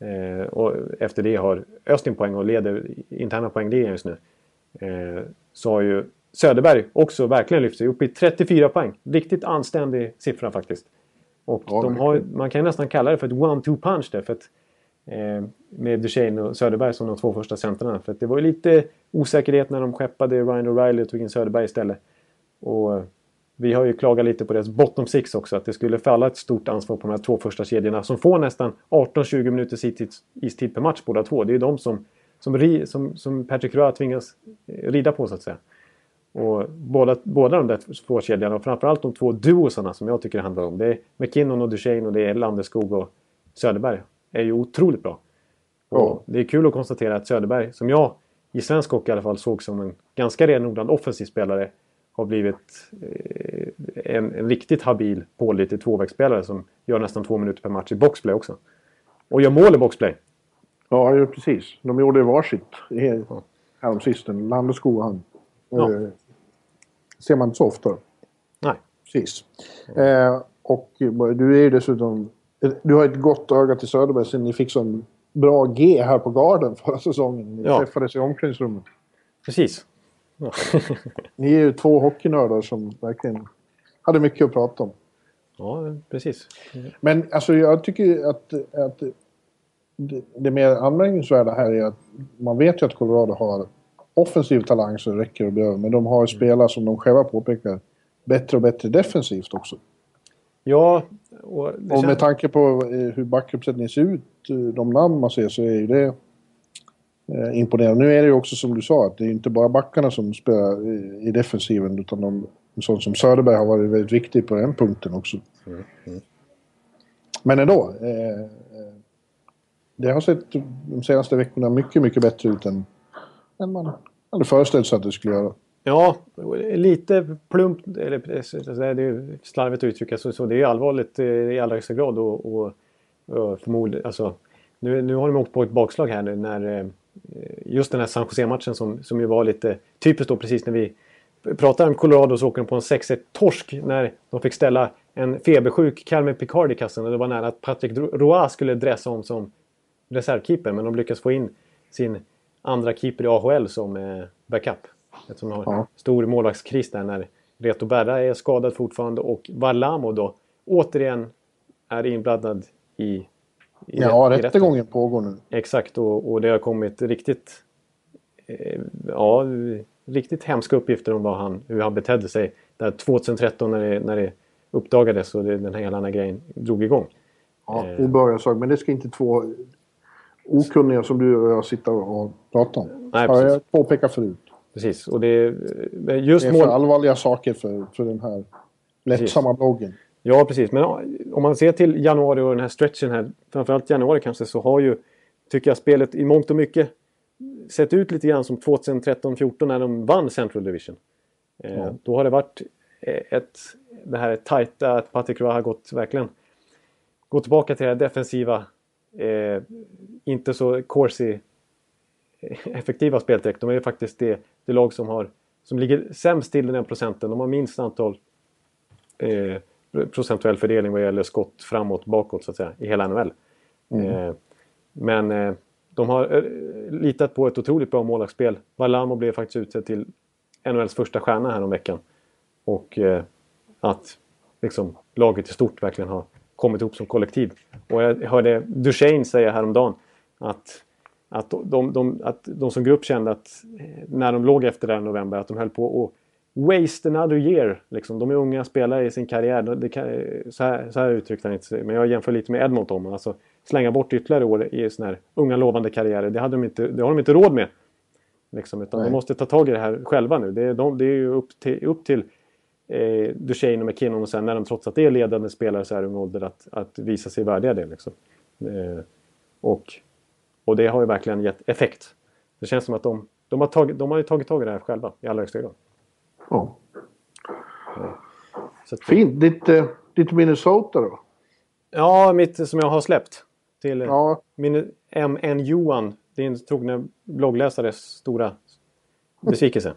Eh, och efter det har Östin poäng och leder interna poängligan just nu. Eh, så har ju Söderberg också verkligen lyft sig upp i 34 poäng. Riktigt anständig siffra faktiskt. Och Ja, de har, man kan ju nästan kalla det för ett one-two punch där. För att, eh, med Duchene och Söderberg som de två första centrarna. För det var ju lite osäkerhet när de skeppade Ryan O'Reilly och tog in Söderberg istället. Och vi har ju klagat lite på deras bottom six också. Att det skulle falla ett stort ansvar på de här två första kedjorna som får nästan 18-20 minuters istid, per match båda två. Det är ju de som, som, som, som Patrick Roy tvingas eh, rida på så att säga. Och båda, båda de där två kedjorna och framförallt de två duosarna som jag tycker det handlar om. Det är McKinnon och Duchene och det är Landeskog och Söderberg. är ju otroligt bra. Och det är kul att konstatera att Söderberg, som jag i svensk hockey i alla fall såg som en ganska renodlad offensiv spelare, har blivit eh, en, en riktigt habil, pålitlig tvåvägsspelare som gör nästan två minuter per match i boxplay också. Och gör mål i boxplay. Ja, ju precis. De gjorde varsitt häromsistens. Landeskog och han. Ja. Eh, ser man inte så ofta. Nej. Precis. Eh, och du är ju dessutom... Du har ett gott öga till Söderberg sen ni fick sån bra G här på garden förra säsongen. Ni Ja. träffades i omklädningsrummet. Precis. Ni är ju två hockeynördar som verkligen hade mycket att prata om. ja, precis. Men alltså jag tycker att, att det, det mer anmärkningsvärda här är att man vet ju att Colorado har offensiv talang så det räcker att bli över. Men de har ju spelare som de själva påpekar bättre och bättre defensivt också. Ja, och Och med tanke på eh, hur backuppsättningen ser ut, eh, de namn man ser, så är ju det imponerande. Nu är det ju också som du sa, att det är inte bara backarna som spelar i, i defensiven, utan de, en sån som Söderberg har varit väldigt viktig på den punkten också. Men ändå. Eh, eh, det har sett de senaste veckorna mycket, mycket bättre ut än, än man hade föreställt sig att det skulle göra. Ja, lite plumpt, eller det är slarvigt att uttrycka så, så det är allvarligt eh, i allra högsta grad och, och, och förmodligen, alltså nu, nu har de åkt på ett bakslag här nu när eh, just den här San Jose-matchen som, som ju var lite typiskt då precis när vi pratar om Colorado så åker de på en 6-1-torsk när de fick ställa en febersjuk Calvin Picard i kassen och det var nära att Patrick Roy skulle dressa om som reservkeeper men de lyckas få in sin andra keeper i AHL som eh, backup. Eftersom de har ja. stor målvaktskris där när Reto Berra är skadad fortfarande och Valamo då återigen är inblandad i Ja, rättegången pågår nu. Exakt, och, och det har kommit riktigt... Eh, ja, riktigt hemska uppgifter om vad han, hur han betedde sig. Där 2013 när det, när det uppdagades och det, den här hela grejen drog igång. Ja, det börjar så. Men det ska inte två okunniga som du och jag sitta och prata om. Nej, precis. jag påpekat förut. Precis, och det är just Det är för mål... allvarliga saker för, för den här lättsamma bloggen. Ja, precis. Men om man ser till januari och den här stretchen här, framförallt januari kanske, så har ju, tycker jag, spelet i mångt och mycket sett ut lite grann som 2013-14 när de vann Central Division. Eh, ja. Då har det varit eh, ett, det här tajta, att Patrik Roy har gått verkligen gått tillbaka till det defensiva, eh, inte så corsi effektiva spelet De är faktiskt det, det lag som, har, som ligger sämst till den procenten. De har minst antal eh, procentuell fördelning vad gäller skott framåt, bakåt så att säga, i hela NHL. Mm. Eh, men eh, de har eh, litat på ett otroligt bra målvaktsspel. Valamo blev faktiskt utsedd till NHLs första stjärna här om veckan. Och att liksom, laget i stort verkligen har kommit ihop som kollektiv. Och jag hörde Duchene säga häromdagen att, att, de, de, att de som grupp kände att när de låg efter där november att de höll på att waste another year. Liksom. De är unga spelare i sin karriär. Det kan, så, här, så här uttryckte han inte. Men jag jämför lite med Edmonton. Alltså, slänga bort ytterligare år i såna här unga lovande karriärer. Det, hade de inte, det har de inte råd med. Liksom, utan de måste ta tag i det här själva nu. Det är, de, det är ju upp till, upp till eh, Duchene och McKinnon och sen när de trots att det är ledande spelare så här ung ålder att, att visa sig värdiga det. Liksom. Eh, och, och det har ju verkligen gett effekt. Det känns som att de, de, har, tagit, de har ju tagit tag i det här själva i allra högsta grad. Ja. Att, Fint. Ditt, eh, ditt Minnesota då? Ja, mitt som jag har släppt. Till ja. min MN Johan, din trogna bloggläsares stora besvikelse.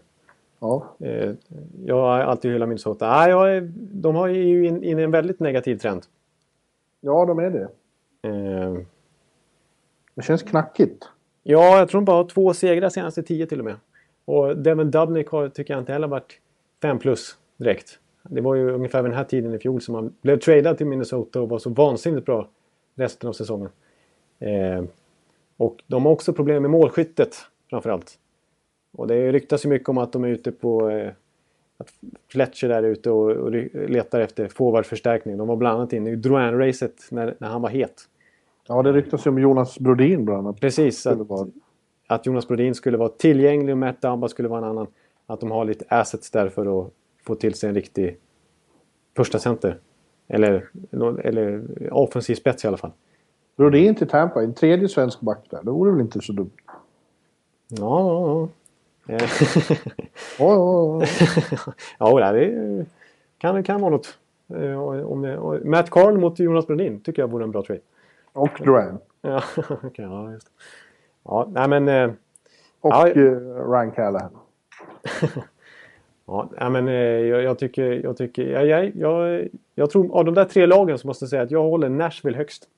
Ja. Eh, jag har alltid hyllat Minnesota. Nej, jag, de har ju in, in i en väldigt negativ trend. Ja, de är det. Eh. Det känns knackigt. Ja, jag tror de bara har två segrar senaste tio till och med. Och Devin Dubnik har, tycker jag inte heller varit 5 plus direkt. Det var ju ungefär vid den här tiden i fjol som han blev tradad till Minnesota och var så vansinnigt bra resten av säsongen. Eh, och de har också problem med målskyttet framförallt. Och det ryktas ju mycket om att de är ute på... Eh, att Fletcher är ute och, och letar efter forwardförstärkning. De var bland annat inne i Drouin-racet när, när han var het. Ja, det ryktas ju om Jonas Brodin bland annat. Precis, att, att Jonas Brodin skulle vara tillgänglig och Matt Dumba skulle vara en annan. Att de har lite assets där för att få till sig en riktig första center. Eller, eller offensiv spets i alla fall. Brodin till Tampa, en tredje svensk back där. Det vore väl inte så dumt? Ja, ja, ja. ja, [laughs] det kan, kan vara något. Eh, om det, Matt Carl mot Jonas Brodin tycker jag vore en bra trade. Och Duran. Ja, [laughs] okay, ja, just det. Ja, nej men... Eh, och ja, uh, Ryan Callahan. [laughs] ja, men eh, jag, jag, tycker... Jag, tycker jag, jag, jag, tror av de där tre lagen så måste jag säga att jag håller Nashville högst.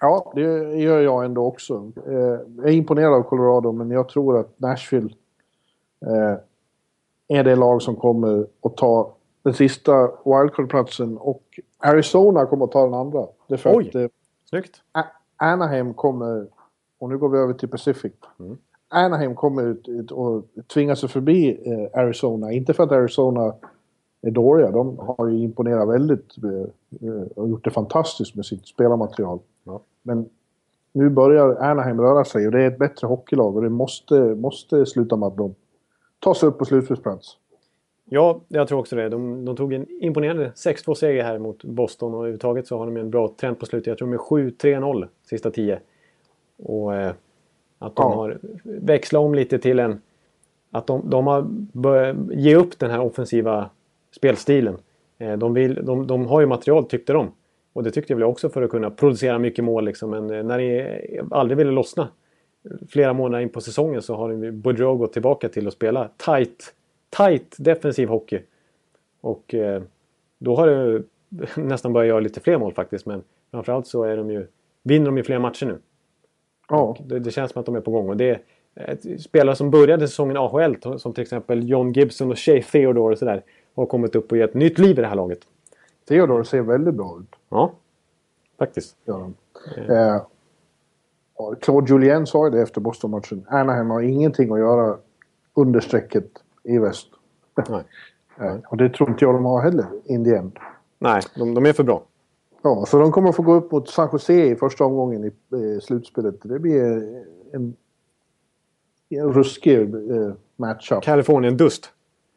Ja, det gör jag ändå också. Jag är imponerad av Colorado, men jag tror att Nashville är det lag som kommer att ta den sista wildcard-platsen och Arizona kommer att ta den andra. Det är för Oj! Att, Snyggt! Anaheim kommer, och nu går vi över till Pacific. Mm. Anaheim kommer ut och tvingar sig förbi eh, Arizona. Inte för att Arizona är dåliga. De har ju imponerat väldigt eh, eh, och gjort det fantastiskt med sitt spelarmaterial. Ja. Men nu börjar Anaheim röra sig och det är ett bättre hockeylag och det måste, måste sluta med att de tar sig upp på slutspelsplats. Ja, jag tror också det. De, de tog en imponerande 6-2-seger här mot Boston och överhuvudtaget så har de en bra trend på slutet. Jag tror de är 7-3-0 sista 10. Och eh, att de ja. har växlat om lite till en att de, de har börjat ge upp den här offensiva spelstilen. Eh, de, vill, de, de har ju material tyckte de. Och det tyckte jag väl också för att kunna producera mycket mål. Liksom. Men eh, när det aldrig ville lossna flera månader in på säsongen så har Boudreau gått tillbaka till att spela tight, tight defensiv hockey. Och eh, då har det [laughs] nästan börjat göra lite fler mål faktiskt. Men framförallt så är de ju, vinner de ju fler matcher nu. Ja. Det, det, känns som att de är på gång. Och det är spelare som började säsongen AHL som till exempel John Gibson och Shea Theodore och sådär. Har kommit upp och gett nytt liv i det här laget. Theodore ser väldigt bra ut. Ja, faktiskt. Ja. Eh, Claude Julien sa ju det efter Boston-matchen. Anaheim har ingenting att göra under strecket i väst. Nej. [laughs] Eh, och det tror inte jag de har heller, in the end. Nej, de, de, är för bra. Ja, så de kommer få gå upp mot San Jose i första omgången i eh, slutspelet. Det blir en, en ruskig eh, matchup. Kalifornien Dust.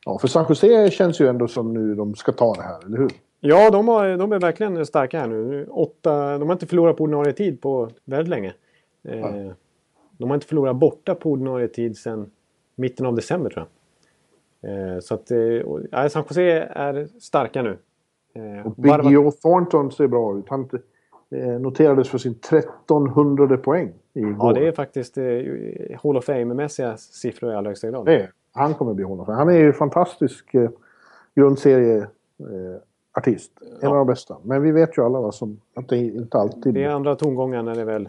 Ja, för San Jose känns ju ändå som nu de ska ta det här, eller hur? Ja, de, har, de är verkligen starka här nu. Åtta, de har inte förlorat på ordinarie tid på väldigt länge. Eh, de har inte förlorat borta på ordinarie tid sedan mitten av december tror jag. Eh, så att eh, San Jose är starka nu. Eh, och Big Joe Thornton ser bra ut. Han eh, noterades för sin 1300 poäng igår. Ja, det är faktiskt eh, Hall of Fame-mässiga siffror i allra högsta grad. Det Han kommer bli Hall of Fame. Han är ju fantastisk eh, grundserieartist. Eh, en ja. av de bästa. Men vi vet ju alla vad som, att det inte alltid... Det är andra tongångar när det väl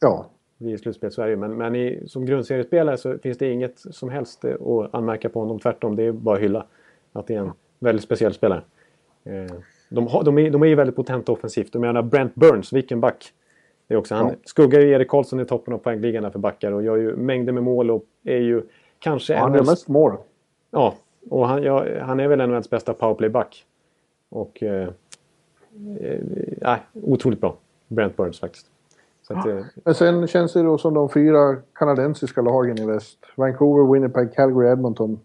ja. vi är i slutspel Sverige. Men, men i, som grundseriespelare så finns det inget som helst att anmärka på honom. Tvärtom, det är bara att hylla. Att det är en väldigt speciell spelare. Eh, de, har, de, är, de är ju väldigt potenta offensivt. De menar Brent Burns, vilken back. Det är också, han ja. skuggar ju Erik Karlsson i toppen av poängligan för backar och gör ju mängder med mål och är ju kanske... Ja, han är mest mål. Ja, och han, ja, han är väl NHLs bästa powerplayback. Och... Eh, eh, otroligt bra. Brent Burns faktiskt. Att, eh, Men sen känns det då som de fyra kanadensiska lagen i väst. Vancouver, Winnipeg, Calgary, Edmonton.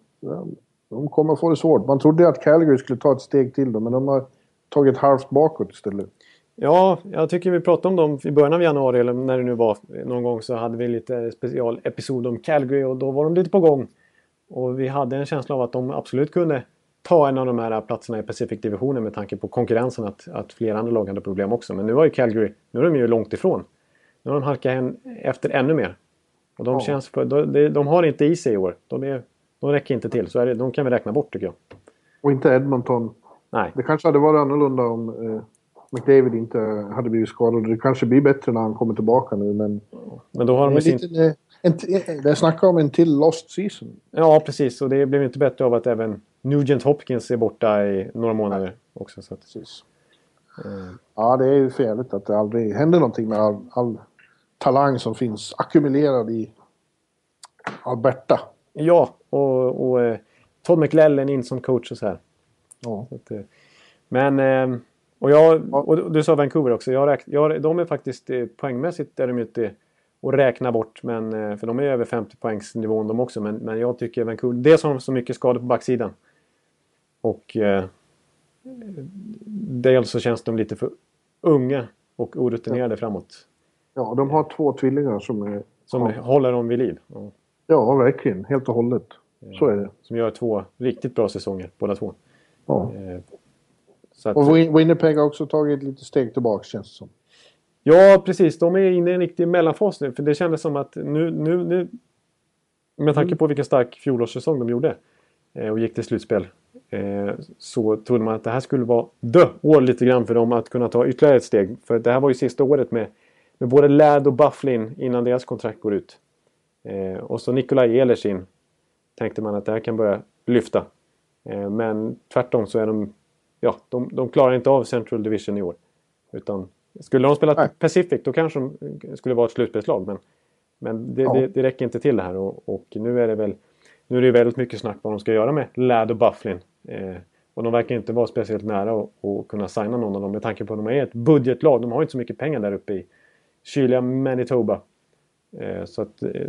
De kommer få det svårt. Man trodde att Calgary skulle ta ett steg till då, men de har tagit halvt bakåt istället. Ja, jag tycker vi pratade om dem i början av januari, eller när det nu var någon gång, så hade vi lite specialepisod om Calgary och då var de lite på gång. Och vi hade en känsla av att de absolut kunde ta en av de här platserna i Pacific-divisionen med tanke på konkurrensen att, att flera andra lag hade problem också. Men nu har ju Calgary, nu är de ju långt ifrån. Nu har de halkat efter ännu mer. Och de, ja. känns för, de, de, har inte i sig i år. De är de räcker inte till. Så är det, de kan vi räkna bort tycker jag. Och inte Edmonton. Nej. Det kanske hade varit annorlunda om eh, McDavid inte hade blivit skadad. Det kanske blir bättre när han kommer tillbaka nu men... Men då har de sin... Lite, en, det snackar om en till lost season. Ja precis och det blev inte bättre av att även Nugent Hopkins är borta i några månader Nej. också. Så att... precis. Mm. Ja det är ju fel att det aldrig händer någonting med all, all talang som finns ackumulerad i Alberta. Ja, och, och eh, Todd McLellan in som coach och så här. Ja. Så att, eh, men... Eh, och, jag, och du sa Vancouver också. Jag räk, jag, de är faktiskt poängmässigt är de inte att räkna bort. Men, för de är över 50 poängsnivån de också. Men, men jag tycker Vancouver... Dels har de så mycket skador på backsidan. Och... Eh, dels så känns de lite för unga och orutinerade ja. framåt. Ja, de har två tvillingar som är... Som ja. håller dem vid liv. Ja. Ja, verkligen. Helt och hållet. Så är det. Som gör två riktigt bra säsonger, båda två. Ja. Eh, att... Och Winnipeg har också tagit lite steg tillbaka känns det som. Ja, precis. De är inne i en riktig mellanfas nu. För det kändes som att nu... nu, nu med tanke mm. på vilken stark fjolårssäsong de gjorde eh, och gick till slutspel. Eh, så trodde man att det här skulle vara the år lite grann för dem att kunna ta ytterligare ett steg. För det här var ju sista året med, med både Ladd och Bufflin innan deras kontrakt går ut. Eh, och så Nikolaj Elersin tänkte man att det här kan börja lyfta. Eh, men tvärtom så är de... Ja, de, de klarar inte av Central Division i år. Utan skulle de spela. Pacific då kanske de skulle vara ett slutspelslag. Men, men det, ja. det, det, räcker inte till det här. Och, och, nu är det väl... Nu är det väldigt mycket snack vad de ska göra med Ladd och Bufflin. Eh, och de verkar inte vara speciellt nära att kunna signa någon av dem med tanke på att de är ett budgetlag. De har inte så mycket pengar där uppe i kyliga Manitoba. Eh, så att eh,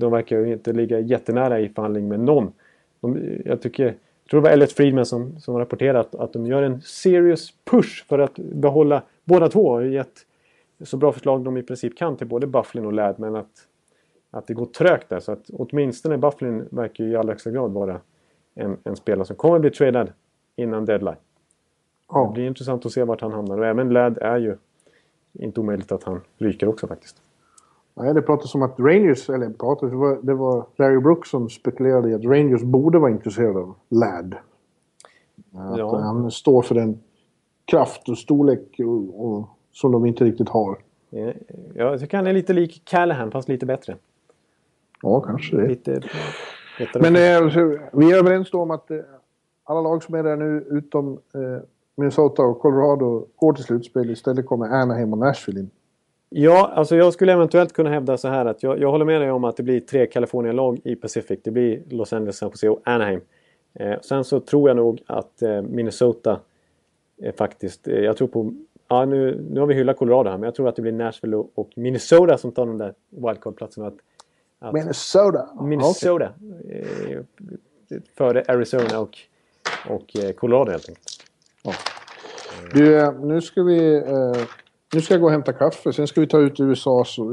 de verkar ju inte ligga jättenära i förhandling med någon. De, jag, tycker, jag tror det var Elliot Friedman som, som rapporterat att de gör en serious push för att behålla båda två. Och gett så bra förslag de i princip kan till både Bufflin och Ladd men att att det går trögt där. Så att åtminstone Bufflin verkar ju i allra högsta grad vara en, en spelare som kommer bli tradad innan deadline. Ja. Det blir intressant att se vart han hamnar. Och även Ladd är ju inte omöjligt att han ryker också faktiskt. Nej, det pratas om att Rangers, eller pratas, det var, det var Larry Brooks som spekulerade i att Rangers borde vara intresserade av Ladd. Att Ja. han står för den kraft och storlek och, och, som de inte riktigt har. Eh, Jag tycker han är lite lik Callahan fast lite bättre. Ja, kanske det. Lite. Men eh, så, vi är överens då om att eh, alla lag som är där nu utom eh, Minnesota och Colorado går till slutspel. Istället kommer Anaheim och Nashville in. Ja, alltså jag skulle eventuellt kunna hävda så här att jag, jag håller med dig om att det blir tre Kalifornien-lag i Pacific. Det blir Los Angeles, San Jose och Anaheim. Eh, sen så tror jag nog att eh, Minnesota är faktiskt... Eh, jag tror på... Ja, nu, nu har vi hyllat Colorado här, men jag tror att det blir Nashville och, och Minnesota som tar de där wildcard-platserna. Minnesota! Minnesota eh, före Arizona och, och eh, Colorado helt enkelt. Du, eh, nu ska vi... Nu ska jag gå och hämta kaffe. Sen ska vi ta ut USAs eh,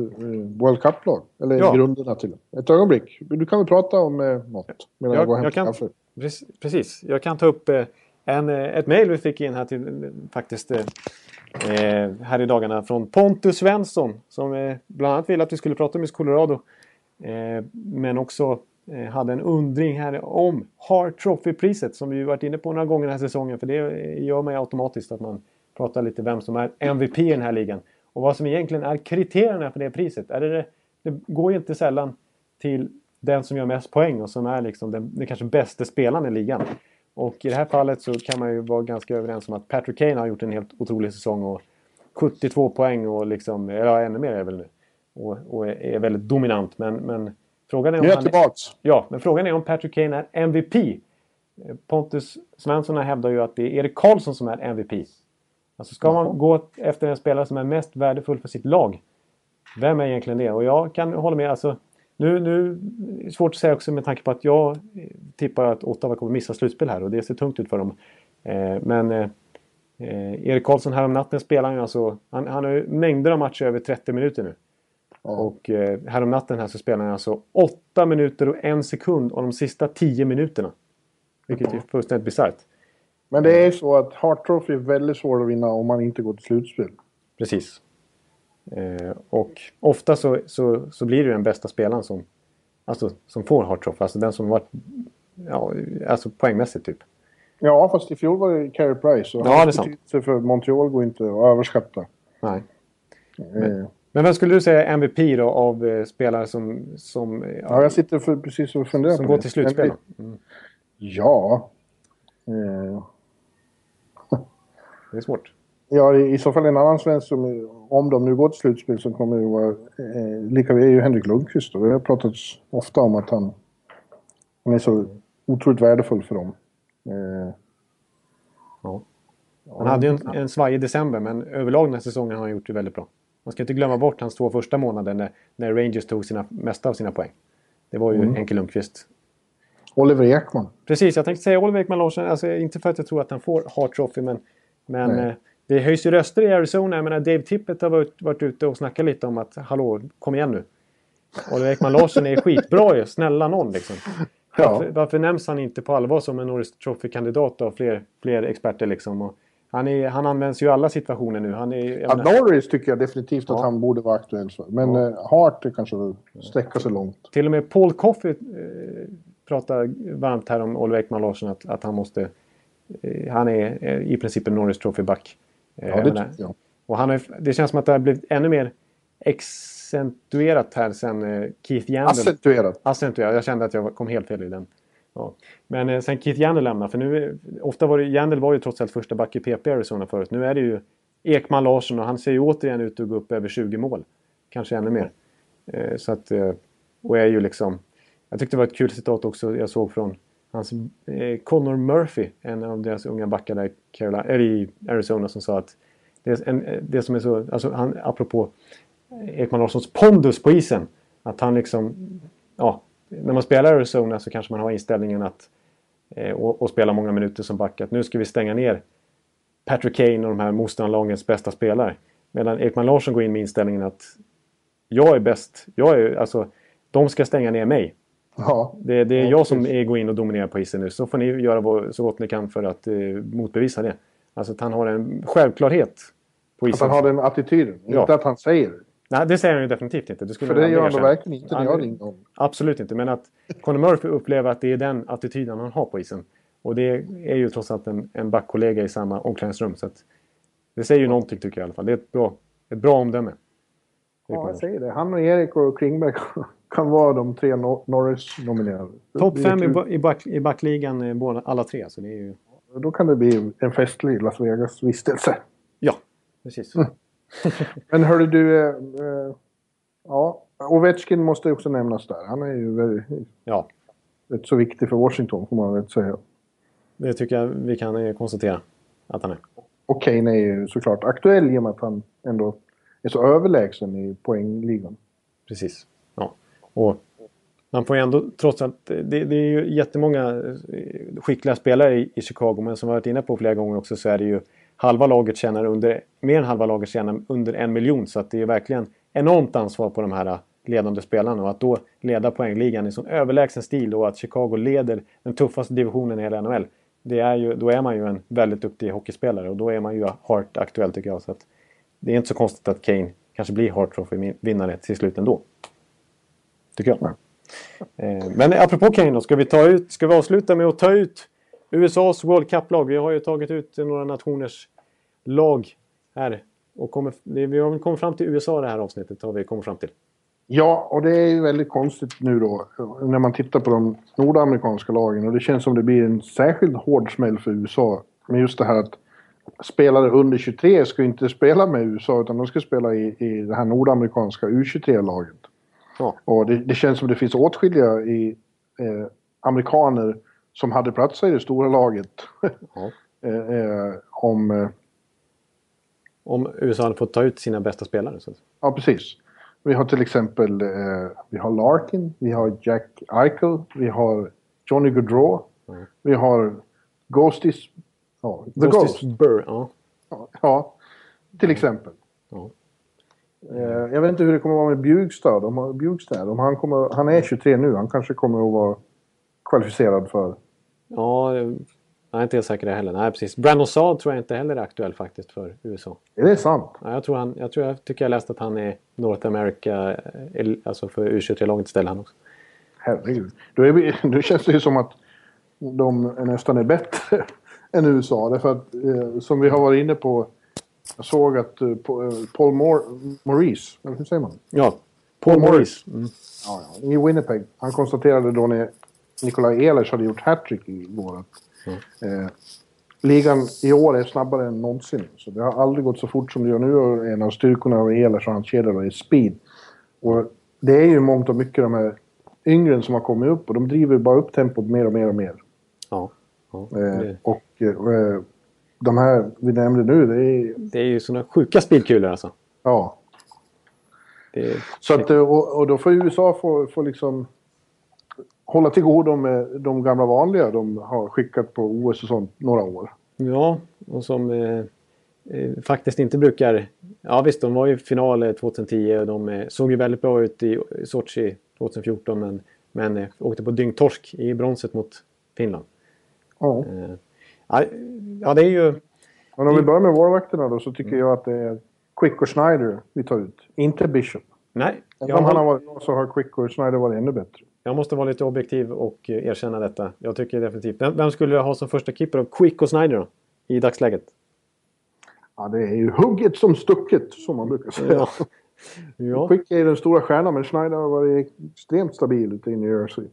World Cup-lag. Eller Ja. grunderna till. Ett ögonblick. Du kan väl prata om eh, något medan jag, Jag- går och hämtar kan- kaffe. Precis. Jag kan ta upp eh, en, eh, ett mejl vi fick in här till faktiskt eh, eh, här i dagarna från Pontus Svensson som eh, bland annat ville att vi skulle prata om just Colorado. Men också hade en undring här om Hart Trophy-priset som vi varit inne på några gånger den här säsongen. För det gör man ju automatiskt att man pratar lite vem som är MVP i den här ligan. Och vad som egentligen är kriterierna för det priset. Är det, det, det går ju inte sällan till den som gör mest poäng och som är liksom den, den kanske bästa spelaren i ligan. Och i det här fallet så kan man ju vara ganska överens om att Patrick Kane har gjort en helt otrolig säsong och 72 poäng och liksom, eller ännu mer är det väl nu. Och, och är, väldigt dominant. Men, men frågan är om Nu är jag tillbaks. Ja, men frågan är om Patrick Kane är MVP. Pontus Svensson hävdar ju att det är Erik Karlsson som är MVP. Alltså ska man gå efter en spelare som är mest värdefull för sitt lag. Vem är egentligen det? Och jag kan hålla med. Alltså, nu, nu är det svårt att säga också med tanke på att jag tippar att Ottawa kommer missa slutspel här och det ser tungt ut för dem. Eh, men eh, Erik Karlsson här om natten spelar ju alltså... Han, han har ju mängder av matcher över 30 minuter nu. Och eh, här om natten här så spelar han alltså 8 minuter och en sekund av de sista 10 minuterna. Vilket är fullständigt bisarrt. Men det är så att Hart Trophy är väldigt svår att vinna om man inte går till slutspel. Precis. Eh, och ofta så, så, så blir det den bästa spelaren som, alltså, som får Hart Trophy. Alltså den som varit ja, alltså poängmässigt typ. Ja, fast i fjol var det Carey Price. Och Ja, det är sant. för Montreal går inte att överskatta. Nej. Eh, Men vem skulle du säga är MVP då av eh, spelare som, som, eh, ja, jag sitter för, precis och funderar som på går det. till slutspel? Men vi- Ja. Eh, Det är svårt. ja, i, så fall en annan svensk som, om de nu går till slutspel, som kommer att vara eh, lika vid är ju Henrik Lundqvist. Och vi har pratat ofta om att han, han är så otroligt värdefull för dem. Eh, Ja. Han hade ju en, en svajig december men överlag den här säsongen har han gjort det väldigt bra. Man ska inte glömma bort hans två första månader när, när Rangers tog sina, mesta av sina poäng. Det var ju Mm. Henke Lundqvist. Oliver Ekman. Precis, jag tänkte säga Oliver Ekman Larsson. Alltså, inte för att jag tror att han får Hart Trophy men, men Nej. eh, det höjs ju röster i Arizona. Jag menar Dave Tippett har varit, varit ute och snackat lite om att hallå, kom igen nu. Oliver Ekman Larsson är skitbra ju. Snälla någon liksom. Ja. Varför, varför nämns han inte på allvar som en Norris Trophy-kandidat av fler, fler experter liksom? Och han, är, han används ju i alla situationer nu. Han är, Ja, Norris tycker jag definitivt att Ja. han borde vara aktuell för. Men eh, Hart kanske väl sträcka sig långt. till och med Paul Coffey eh, pratar varmt här om Oliver Ekman Larsson att, att han måste... Eh, han är eh, i princip en Norris Trophy-back. Eh, Ja, det menar. Och han har, det känns som att det har blivit ännu mer accentuerat här sen Keith Yandel... Accentuerat. Accentuerat. Jag kände att jag kom helt fel i den. Ja. Men sen Keith Yandel lämnade, för nu... är- Ofta var det... Yandel var ju trots allt första back i PP Arizona förut. Nu är det ju Ekman Larsson och han ser ju återigen ut att gå upp över 20 mål. Kanske ännu mer. Så att... Och är ju liksom... Jag tyckte det var ett kul citat också jag såg från hans eh, Connor Murphy, en av deras unga backar där i, Carolina, eller i Arizona som sa att det, är en, eh, det som är så, alltså han, apropå eh, Ekman Larssons pondus på isen, att han liksom, ja, när man spelar i Arizona så kanske man har inställningen att eh, och, och spela många minuter som back, att nu ska vi stänga ner Patrick Kane och de här motståndarlagens bästa spelare. Medan Ekman Larsson går in med inställningen att jag är bäst, jag är alltså de ska stänga ner mig. Ja. Det, det är Ja, jag som är, går in och dominerar på isen nu. Så får ni göra vad- så gott ni kan för att eh, motbevisa det. Alltså att han har en självklarhet på Att isen. han har den attityden. Ja. Inte att han säger. Nej, det säger han ju definitivt inte. Det skulle För det gör han då verkligen inte när jag ringde honom. Absolut inte. Men att Conor Murphy upplever att det är den attityden han har på isen. Och det är ju trots allt en, en backkollega i samma omklädningsrum. Så att det säger ju någonting tycker jag i alla fall. Det är ett bra, ett bra omdöme. Ja, jag säger det. Han och Erik och Klingberg [laughs] kan vara de tre Nor- Norris-nominerade. Topp fem i, kul. ba- i, back, i backligan eh, båda, alla tre. Så det är ju... Då kan det bli en festlig Las Vegas-vistelse. Ja, precis. Mm. [laughs] Men hörde du... Eh, eh, ja, Ovechkin måste också nämnas där. Han är ju väldigt, Ja, rätt så viktig för Washington, får man väl säga. det tycker jag vi kan eh, konstatera att han är. Och Kane är ju såklart aktuell i och med att han ändå är så överlägsen i poängligan. Precis. Ja. Och man får ju ändå, trots att det, det är ju jättemånga eh, skickliga spelare i, i Chicago, men som vi varit inne på flera gånger också så är det ju halva laget tjänar under, mer än halva laget tjänar under en miljon. Så att det är verkligen enormt ansvar på de här eh, ledande spelarna. Och att då leda poängligan i sån överlägsen stil och att Chicago leder den tuffaste divisionen i hela NHL. Det är ju, då är man ju en väldigt duktig hockeyspelare och då är man ju Hart aktuell tycker jag. Så att det är inte så konstigt att Kane kanske blir Hart Trophy-vinnare till slut ändå. Tycker jag. Eh, Men apropå Kane då, ska vi, ta ut, ska vi avsluta med att ta ut USAs World Cup-lag? Vi har ju tagit ut några nationers lag här. Och kommer, vi har väl kommit fram till USA det här avsnittet. Har vi kommit fram till. Ja, och det är ju väldigt konstigt nu då när man tittar på de nordamerikanska lagen och det känns som det blir en särskild hård smäll för USA. Men just det här att spelare under 23 ska inte spela med USA utan de ska spela i, i det här nordamerikanska U23-laget. Ja. Och det, det känns som det finns åtskilliga i, eh, amerikaner som hade platsat i det stora laget. Ja. [laughs] eh, eh, om... Eh, Om USA hade fått ta ut sina bästa spelare. Så. Ja, precis. Vi har till exempel eh, vi har Larkin, vi har Jack Eichel, vi har Johnny Gaudreau, Mm. vi har Ghostis... Ja, The Ghost. Burr, ja. Ja, Ja, till exempel. Ja. Eh, jag vet inte hur det kommer att vara med Bjugstad. Om, han- Bjugstad om han, kommer, han är 23 nu, han kanske kommer att vara kvalificerad för... ja, jag är inte helt säker där heller. Nej, precis. Brandon Saad tror jag inte heller är aktuell faktiskt för USA. Är det sant? Ja, jag, tror han, jag, tror jag tycker jag läst att han är North America, eh, alltså för U23-laget ställer han också. Herregud. Då, är vi, [laughs] då känns det ju som att de nästan är bättre än USA. Därför att, eh, som vi har varit inne på, jag såg att eh, eh, Paul Mor Maurice, eller hur säger man? Ja, Paul Morris. Mm. Ja, ja, I Winnipeg. Han konstaterade då när Nikolaj Ehlers hade gjort hattrick igår att eh, ligan i år är snabbare än någonsin. Så det har aldrig gått så fort som det gör nu och en av styrkorna av Ehlers och hans kedja är speed. Och det är ju mångt och mycket de här yngre som har kommit upp och de driver bara upp tempot mer och mer och mer. Ja. Ja. Eh, Det, och eh, de här vi nämnde nu, det är... det är ju såna sjuka speedkulor alltså. Ja. Det Så att, eh, och, och då får USA få, få liksom hålla till godo med de gamla vanliga de har skickat på OS och sånt några år. ja, och som eh, faktiskt inte brukar... Ja visst, de var i final eh, 2010 och de såg ju väldigt bra ut i i Sochi 2014 men, men åkte på dyngtorsk i bronset mot Finland. Ja. Eh, ja, ja, det är ju... Men om vi börjar med målvakterna då så tycker jag att det är Quick och Schneider vi tar ut. Inte Bishop. Nej, om han har varit bra så har Quick och Schneider varit ännu bättre. jag måste vara lite objektiv och erkänna detta. Jag tycker definitivt... Vem, vem skulle jag ha som första keeper av Quick och Snyder då? I dagsläget? Ja, det är ju hugget som stucket som man brukar säga. Ja. [laughs] ja. Quick är den stora stjärnan men Schneider har varit extremt stabil ute i New Jersey.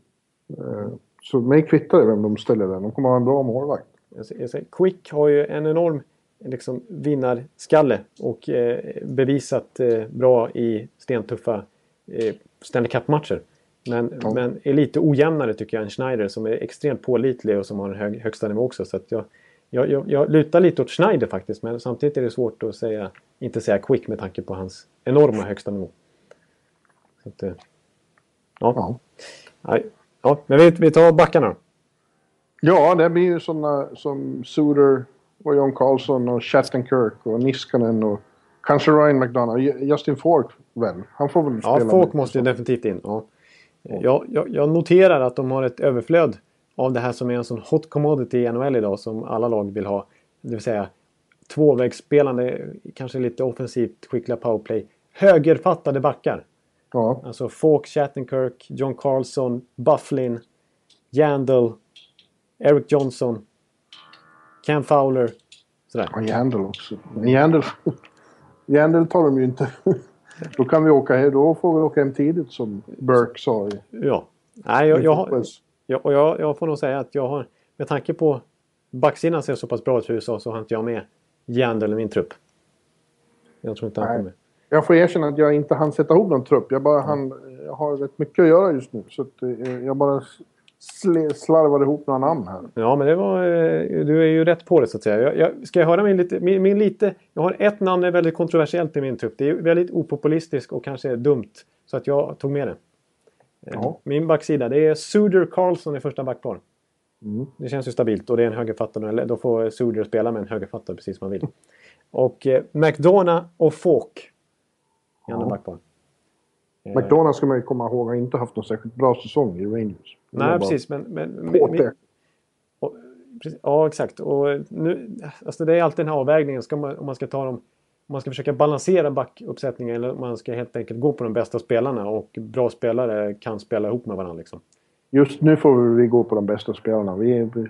Eh, Så mig kvittar det vem de ställer där. De kommer ha en bra målvakt. Jag säger- jag säger, Quick har ju en enorm liksom, vinnarskalle och eh, bevisat eh, bra i stentuffa eh, Stanley Cup-matcher. Men, Ja. men är lite ojämnare tycker jag än Schneider som är extremt pålitlig och som har en hög, högsta nivå också. Så jag, jag, jag, jag lutar lite åt Schneider faktiskt men samtidigt är det svårt att säga, inte säga Quick med tanke på hans enorma högsta nivå. Så att, eh, ja. Ja. Ja, men vi, vi tar backarna. Ja, det blir ju sådana som Suter och John Carlson och Shattenkirk och Niskanen och kanske Ryan McDonough. Ju- Justin Falk väl? Han får väl Ja, spela. folk med. måste ju definitivt in. Ja. Jag, jag, jag noterar att de har ett överflöd av det här som är en sån hot commodity i NHL idag som alla lag vill ha. Det vill säga tvåvägsspelande, kanske lite offensivt skickliga powerplay. Högerfattade backar. Ja. Alltså Falk, Shattenkirk, John Carlson, Bufflin, Yandel, Eric Johnson, Cam Fowler. Sådär. Och Yandel också. Men Yandel... Yandel tar de ju inte. [laughs] då kan vi åka hem. Då får vi åka hem tidigt som Burke sa. Ja. Nej, jag, jag, har, jag, och jag, jag får nog säga att jag har, med tanke på backsidan ser så pass bra ut för USA så har inte jag med Yandel i min trupp. Jag tror inte han Nej. kommer. Jag får erkänna att jag inte hann sätta ihop någon trupp. Jag, bara hann, jag har rätt mycket att göra just nu. Så att, eh, jag bara sl- slarvade ihop några namn här. Ja, men det var, eh, du är ju rätt på det så att säga. Jag, jag, ska jag höra min lite, min, min lite... Jag har ett namn som är väldigt kontroversiellt i min trupp. Det är väldigt opopulistiskt och kanske dumt. Så att jag tog med det. Eh, Ja. Min backsida, det är Suder Carlson i första backpar. Mm. Det känns ju stabilt och det är en högerfattare. eller Då får Suder spela med en högerfattare precis som han vill. Och eh, McDonough och Falk andra Ja. backpar. Eh, McDonalds ska man ju komma ihåg har inte haft någon särskilt bra säsong i Rangers. Nej, precis. Men, men, det. Och, precis, ja, exakt. Och nu, alltså det är alltid den här avvägningen. Ska man, om man ska ta dem... Om man ska försöka balansera backuppsättningen eller om man ska helt enkelt gå på de bästa spelarna och bra spelare kan spela ihop med varandra. Liksom. Just nu får vi gå på de bästa spelarna. Vi är, vi,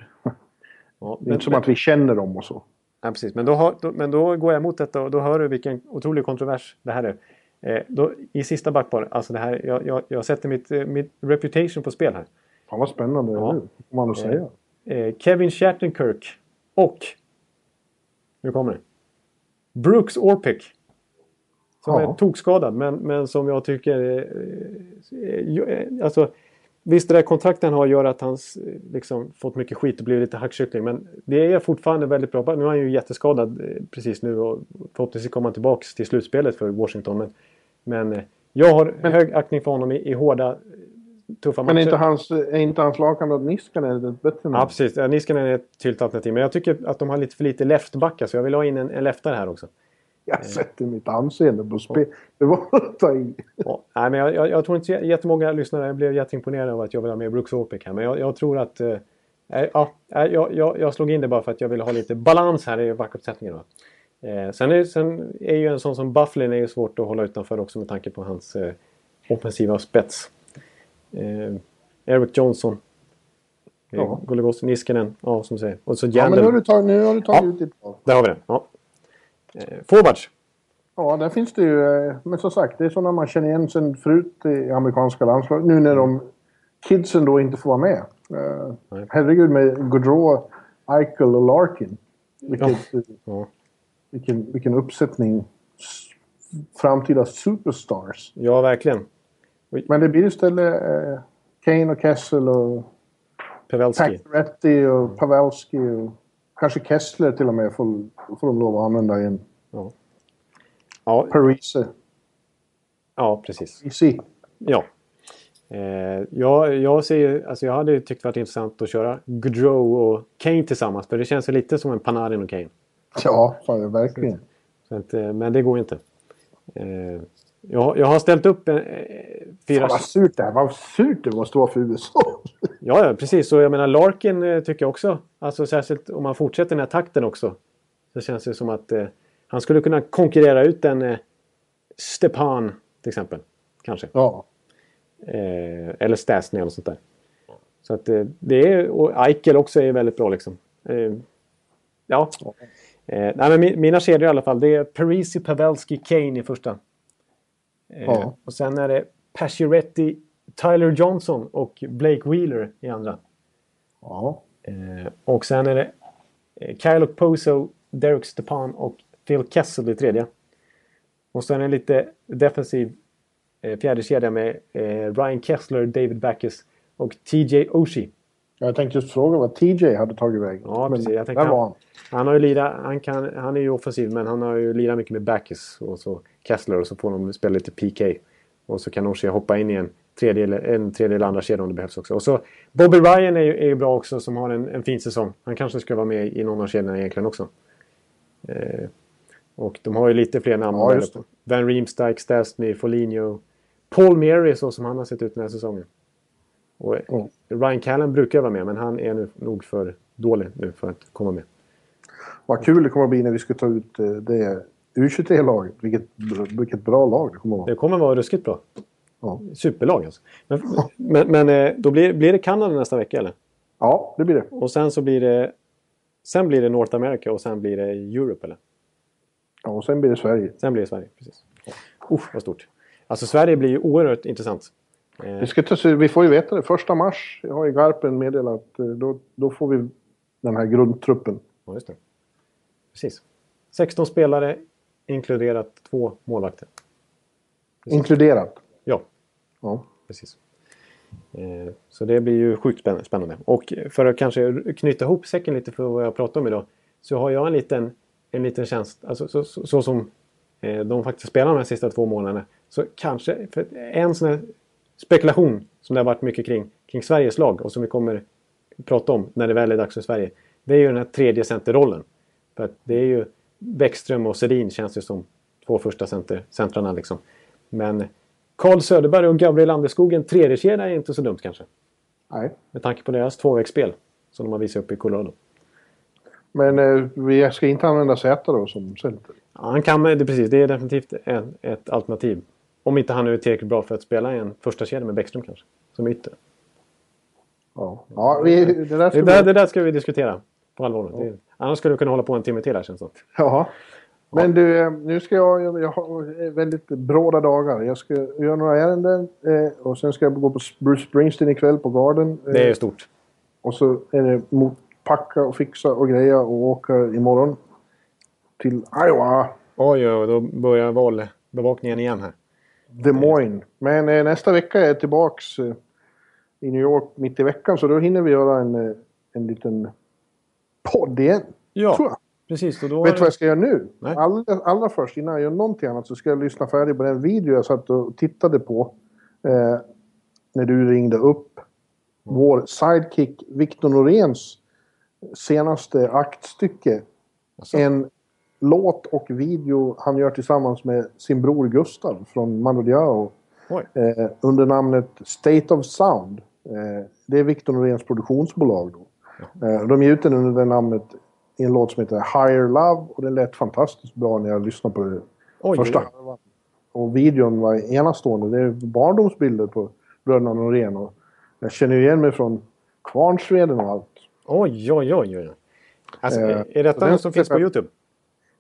Ja, det är inte som att vi känner dem och så. Ja, precis. Men då, har, då, men då går jag emot detta och då hör du vilken otrolig kontrovers det här är. Eh, då, I sista backpar, alltså det här, jag, jag, jag sätter mitt, eh, mitt reputation på spel här. Fan vad spännande, Ja. Får man att säga. Eh, Kevin Shattenkirk och... Nu kommer det. Brooks Orpik. Som Ja. är tokskadad men, men som jag tycker... Eh, eh, eh, alltså, visst det där kontrakten har gör att han liksom, fått mycket skit och blivit lite hackkyckling. Men det är fortfarande väldigt bra. Nu är han ju jätteskadad eh, precis nu och förhoppningsvis kommer han tillbaka till slutspelet för Washington. Men, men eh, jag har hög aktning för honom i, i hårda, eh, tuffa matcher. Men är inte hans, är inte hans lagkamrat Niskanen ett bättre namn? Ja, precis. Ja, Niskanen är ett tydligt alternativ. Men jag tycker att de har lite för lite leftbackar så jag vill ha in en, en leftare här också. Jag sätter mitt anseende på spel. Det var att ta i. Ja, nej, men jag, jag, jag tror inte jättemånga lyssnare blev jätteimponerade av att jag vill ha med Brooks Orpik här. Men jag, jag tror att... Eh, eh, ja, eh, jag, jag, jag slog in det bara för att jag ville ha lite balans här i backuppsättningen. Eh, sen, är, sen är ju en sån som Bufflin är ju svårt att hålla utanför också med tanke på hans eh, offensiva spets. Eh, Eric Johnson. Eh, Ja. Goligos Niskanen. Ja, som säger. Och så Ja, men Jandel. nu har du tagit, nu har du tagit Ja. ut ditt val. Där har vi det. Ja. Eh, forwards. Ja, där finns det ju... eh, Men som sagt, det är sådana man känner igen sen förut i amerikanska landslag. Nu när de kidsen då inte får vara med. Eh, herregud med Gaudreau, Eichel och Larkin. Vilket, Ja. Vilken, vilken uppsättning framtida superstars. ja, verkligen. Men det blir istället eh, Kane och Kessel och Pavelski. Pacioretty och Pavelski och kanske Kessler till och med får, får de lov att använda igen. Ja. Ja, Parise. ja, precis. Easy. Ja. Eh, jag, jag, ser, alltså jag hade tyckt det varit intressant att köra Gaudreau och Kane tillsammans. För det känns lite som en Panarin och Kane. Ja, fan, verkligen. Så att, eh, men det går inte. Eh, jag, jag har ställt upp en, eh, fyra... Fan vad surt det här Vad surt det måste vara för USA. Ja, ja, precis. Och jag menar Larkin tycker jag också. Alltså särskilt om man fortsätter den här takten också. Så känns det som att eh, han skulle kunna konkurrera ut en eh, Stepan till exempel. Kanske. Ja. Eh, eller Stasny eller sånt där. Så att det är... Och Eichel också är väldigt bra liksom. Eh, ja. Eh, nej, men mi- mina kedjor i alla fall. Det är Parisi, Pavelski, Kane i första. Eh, Ja. Och sen är det Pacioretty, Tyler Johnson och Blake Wheeler i andra. Ja. Eh, och sen är det eh, Kyle Okposo, Derek Stepan och Phil Kessel i tredje. Och sen det lite defensiv eh, fjärde kedja med eh, Ryan Kessler, David Backes och TJ Oshie. Jag tänkte just fråga vad TJ hade tagit vägen. Ja, Men precis. Jag tänkte där var han, han. har ju lirat, han, kan, han är ju offensiv men han har ju lirat mycket med Backes och så Kessler och så får de spela lite PK. Och så kan Oshie hoppa in i en tredje, en tredje eller andra kedja om det behövs också. Och så Bobby Ryan är ju, är ju bra också som har en, en fin säsong. Han kanske ska vara med i någon av kedjorna egentligen också. Eh, och de har ju lite fler namn Ja. Van Riemsdyk, Stastny, Foligno. Paul Mary så som han har sett ut den här säsongen. Och Mm. Ryan Callen brukar vara med men han är nu nog för dålig nu för att komma med. Vad kul det kommer att bli när vi ska ta ut eh, det U23-laget. Vilket, vilket bra lag det kommer att vara. Det kommer vara ruskigt bra. Ja. Superlag alltså. Men, men, men eh, då blir, blir det Kanada nästa vecka eller? ja, det blir det. Och sen så blir det... Sen blir det North America och sen blir det Europe eller? Ja, och sen blir det Sverige. Sen blir det Sverige, precis. Uff, vad stort. Alltså Sverige blir ju oerhört intressant. Eh, Vi, ska ta, vi får ju veta det. Första mars har ju Garpen meddelat eh, då, då får vi den här grundtruppen. ja, just det. Precis. 16 spelare inkluderat två målvakter. Inkluderat. Ja, Ja. precis. Eh, Så det blir ju sjukt spänn- spännande. Och för att kanske knyta ihop säcken lite för vad jag pratar om idag. Så har jag en liten, en liten tjänst, alltså så, så, så som de faktiskt spelar de här sista två månaderna. Så kanske, för en sån här spekulation som det har varit mycket kring, kring Sveriges lag och som vi kommer prata om när det väl är dags för Sverige. Det är ju den här tredje centerrollen. För att det är ju Bäckström och Sedin känns ju som två första center, centrarna liksom. Men Carl Söderberg och Gabriel Landeskog, en tredje kedja är inte så dumt kanske. Nej. Med tanke på deras tvåvägsspel som de har visat upp i Colorado. Men eh, vi ska inte använda Zäta då som center. Ja, han kan, det, precis, det är definitivt en, ett alternativ. Om inte han nu är tillräckligt bra för att spela i en första kedja med Bäckström kanske. Som ytter. Ja, ja vi, det där Det, ska där, vi... det där ska vi diskutera på allvar. Det, annars skulle vi kunna hålla på en timme till här känns det. Ja. Men du, eh, nu ska jag... Jag, har väldigt bråda dagar. Jag ska göra några ärenden eh, och sen ska jag gå på Bruce Springsteen ikväll på Garden. Eh, Det är stort. Och så är det packa och fixa och greja och åka imorgon till Iowa, oj, oj, då börjar valbevakningen igen här. Des Moines. Men eh, nästa vecka är jag tillbaks eh, i New York mitt i veckan så då hinner vi göra en, eh, en liten podd igen. Ja, Tror jag. precis. Och då Vet du vad jag ska göra nu? Allra, allra först, innan jag gör någonting annat, så ska jag lyssna färdigt på den video jag satt och tittade på. Eh, när du ringde upp vår sidekick Victor Noréns senaste aktstycke. Alltså. En låt och video han gör tillsammans med sin bror Gustav från Mando Diao. Eh, under namnet State of Sound. Eh, det är Victor Noréns produktionsbolag då. Eh, de ger ut den under det namnet i en låt som heter Higher Love och det lät fantastiskt bra när jag lyssnade på det Oj, första halvan. Och videon var enastående. Det är barndomsbilder på bröderna Norén och jag känner igen mig från Kvarnsveden och allt. Oj, oj, oj, oj. Alltså, Eh, är detta den något som finns på Youtube?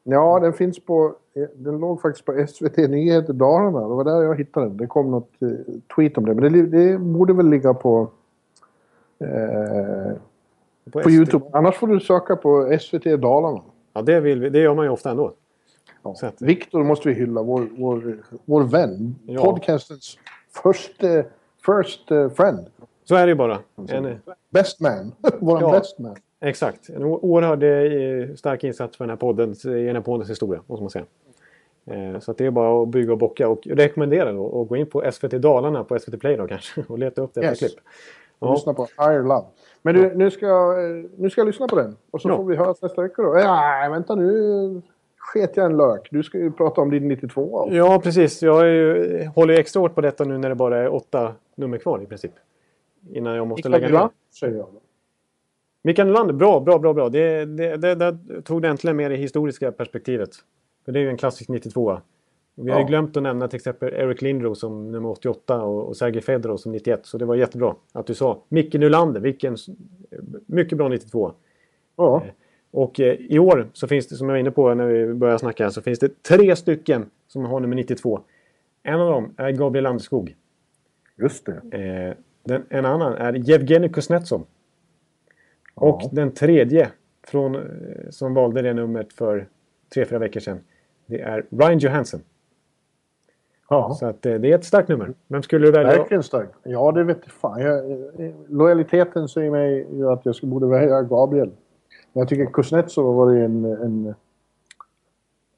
Ja, den finns på... Den låg faktiskt på SVT Nyheter Dalarna. Det var där jag hittade den. Det kom något eh, tweet om det. Men det, det borde väl ligga på... Eh, på SVT? Youtube. Annars får du söka på SVT Dalarna. Ja, det, vill vi, det gör man ju ofta ändå. Ja. Att- Viktor måste vi hylla, vår, vår, vår vän. Ja. Podcastens first, eh, first eh, friend. Så är det ju bara. En, Best man. [laughs] Vår Ja. best man. Exakt. En o- oerhörd eh, stark insats för den här podden, i den här poddens historia, måste man säga. Eh, Så det är bara att bygga och bocka och rekommendera då att gå in på SVT Dalarna på SVT Play då kanske [laughs] och leta upp detta Yes. klipp. Ja. Lyssna på Higher Love. Men du, nu ska, jag, eh, nu ska jag lyssna på den. Och så Ja. får vi höras nästa vecka då. Nej, vänta nu. Sket jag en lök. Du ska ju prata om din 92. Ja, precis. Jag är ju, håller ju extra hårt på detta nu när det bara är åtta nummer kvar i princip. Innan jag måste lägga ner. Nylander, säger jag. Mikael Nylander, bra, bra, bra, bra. Det, det, det, det tog det äntligen med det historiska perspektivet. För det är ju en klassisk 92 Vi har ju Ja. glömt att nämna till exempel Eric Lindros som nummer 88 och, och Sergej Fedorov som 91. Så det var jättebra att du sa. Micke Nylander, vilken mycket bra 92 Ja. Och eh, i år så finns det, som jag var inne på när vi började snacka, så finns det tre stycken som har nummer 92. En av dem är Gabriel Landeskog. Just det. Eh, den, en annan är Yevgenij Kuznetsov. Och Ja. den tredje från, eh, som valde det numret för tre, fyra veckor sedan. Det är Ryan Johansson. Ja. Så att, eh, det är ett starkt nummer. Vem skulle du välja? Verkligen starkt. Ja, det vet fan. Jag, eh, lojaliteten säger mig ju att jag skulle borde välja Gabriel. Men jag tycker Kuznetsov har varit en, en,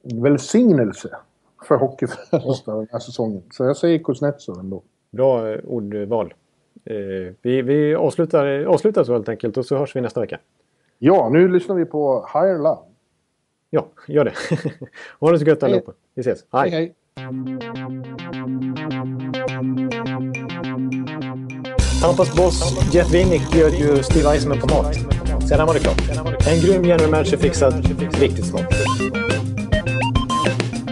en välsignelse för Hockeyfrälsarna den här säsongen. Så jag säger Kuznetsov ändå. Bra ordval. Eh, vi vi avslutar, avslutar så helt enkelt och så hörs vi nästa vecka. Ja, nu lyssnar vi på Higher Love. Ja, gör det. [laughs] ha det så gött allihopa. Vi ses. Hej. hej. Tampas boss Jeff Winnick bjöd ju Steve Eisman på mat. Sedan var det klart. En grym general manager fixad riktigt snart.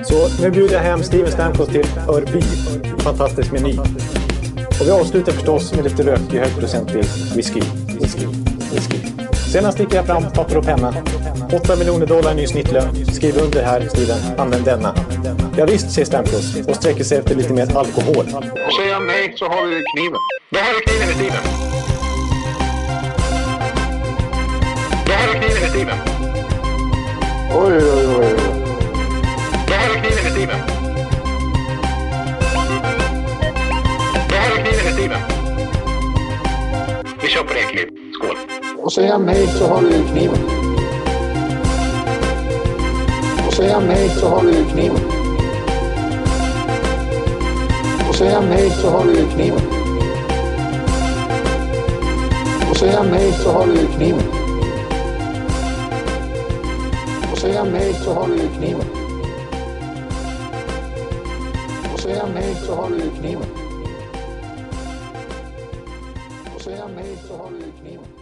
Så nu bjuder jag hem Steven Stamkos till Örby. Fantastisk meny. Och vi avslutar förstås med lite rökig högprocentig whisky. Whisky. Whisky. Sedan sticker jag fram papper och penna. 8 miljoner dollar i ny snittlön. Skriv under här, Steven. Använd denna. Ja, visst, säger Stamkos och sträcker sig efter lite mer alkohol. Och säger han nej så har vi kniven. Då har du kniven i Steven. Då har du kniven i Steven. Oj, oj, oj. Då har du kniven i Steven. Har du kniven. Vi kör på det klipp. Skål. Och säger han nej så har du kniven. Och säger han nej så har du kniven. Och säger han nej så har du kniven. Och säger han nej så har du kniven. Och säger han nej så har du kniven. Och säger han nej så har du kniven. Och säger han nej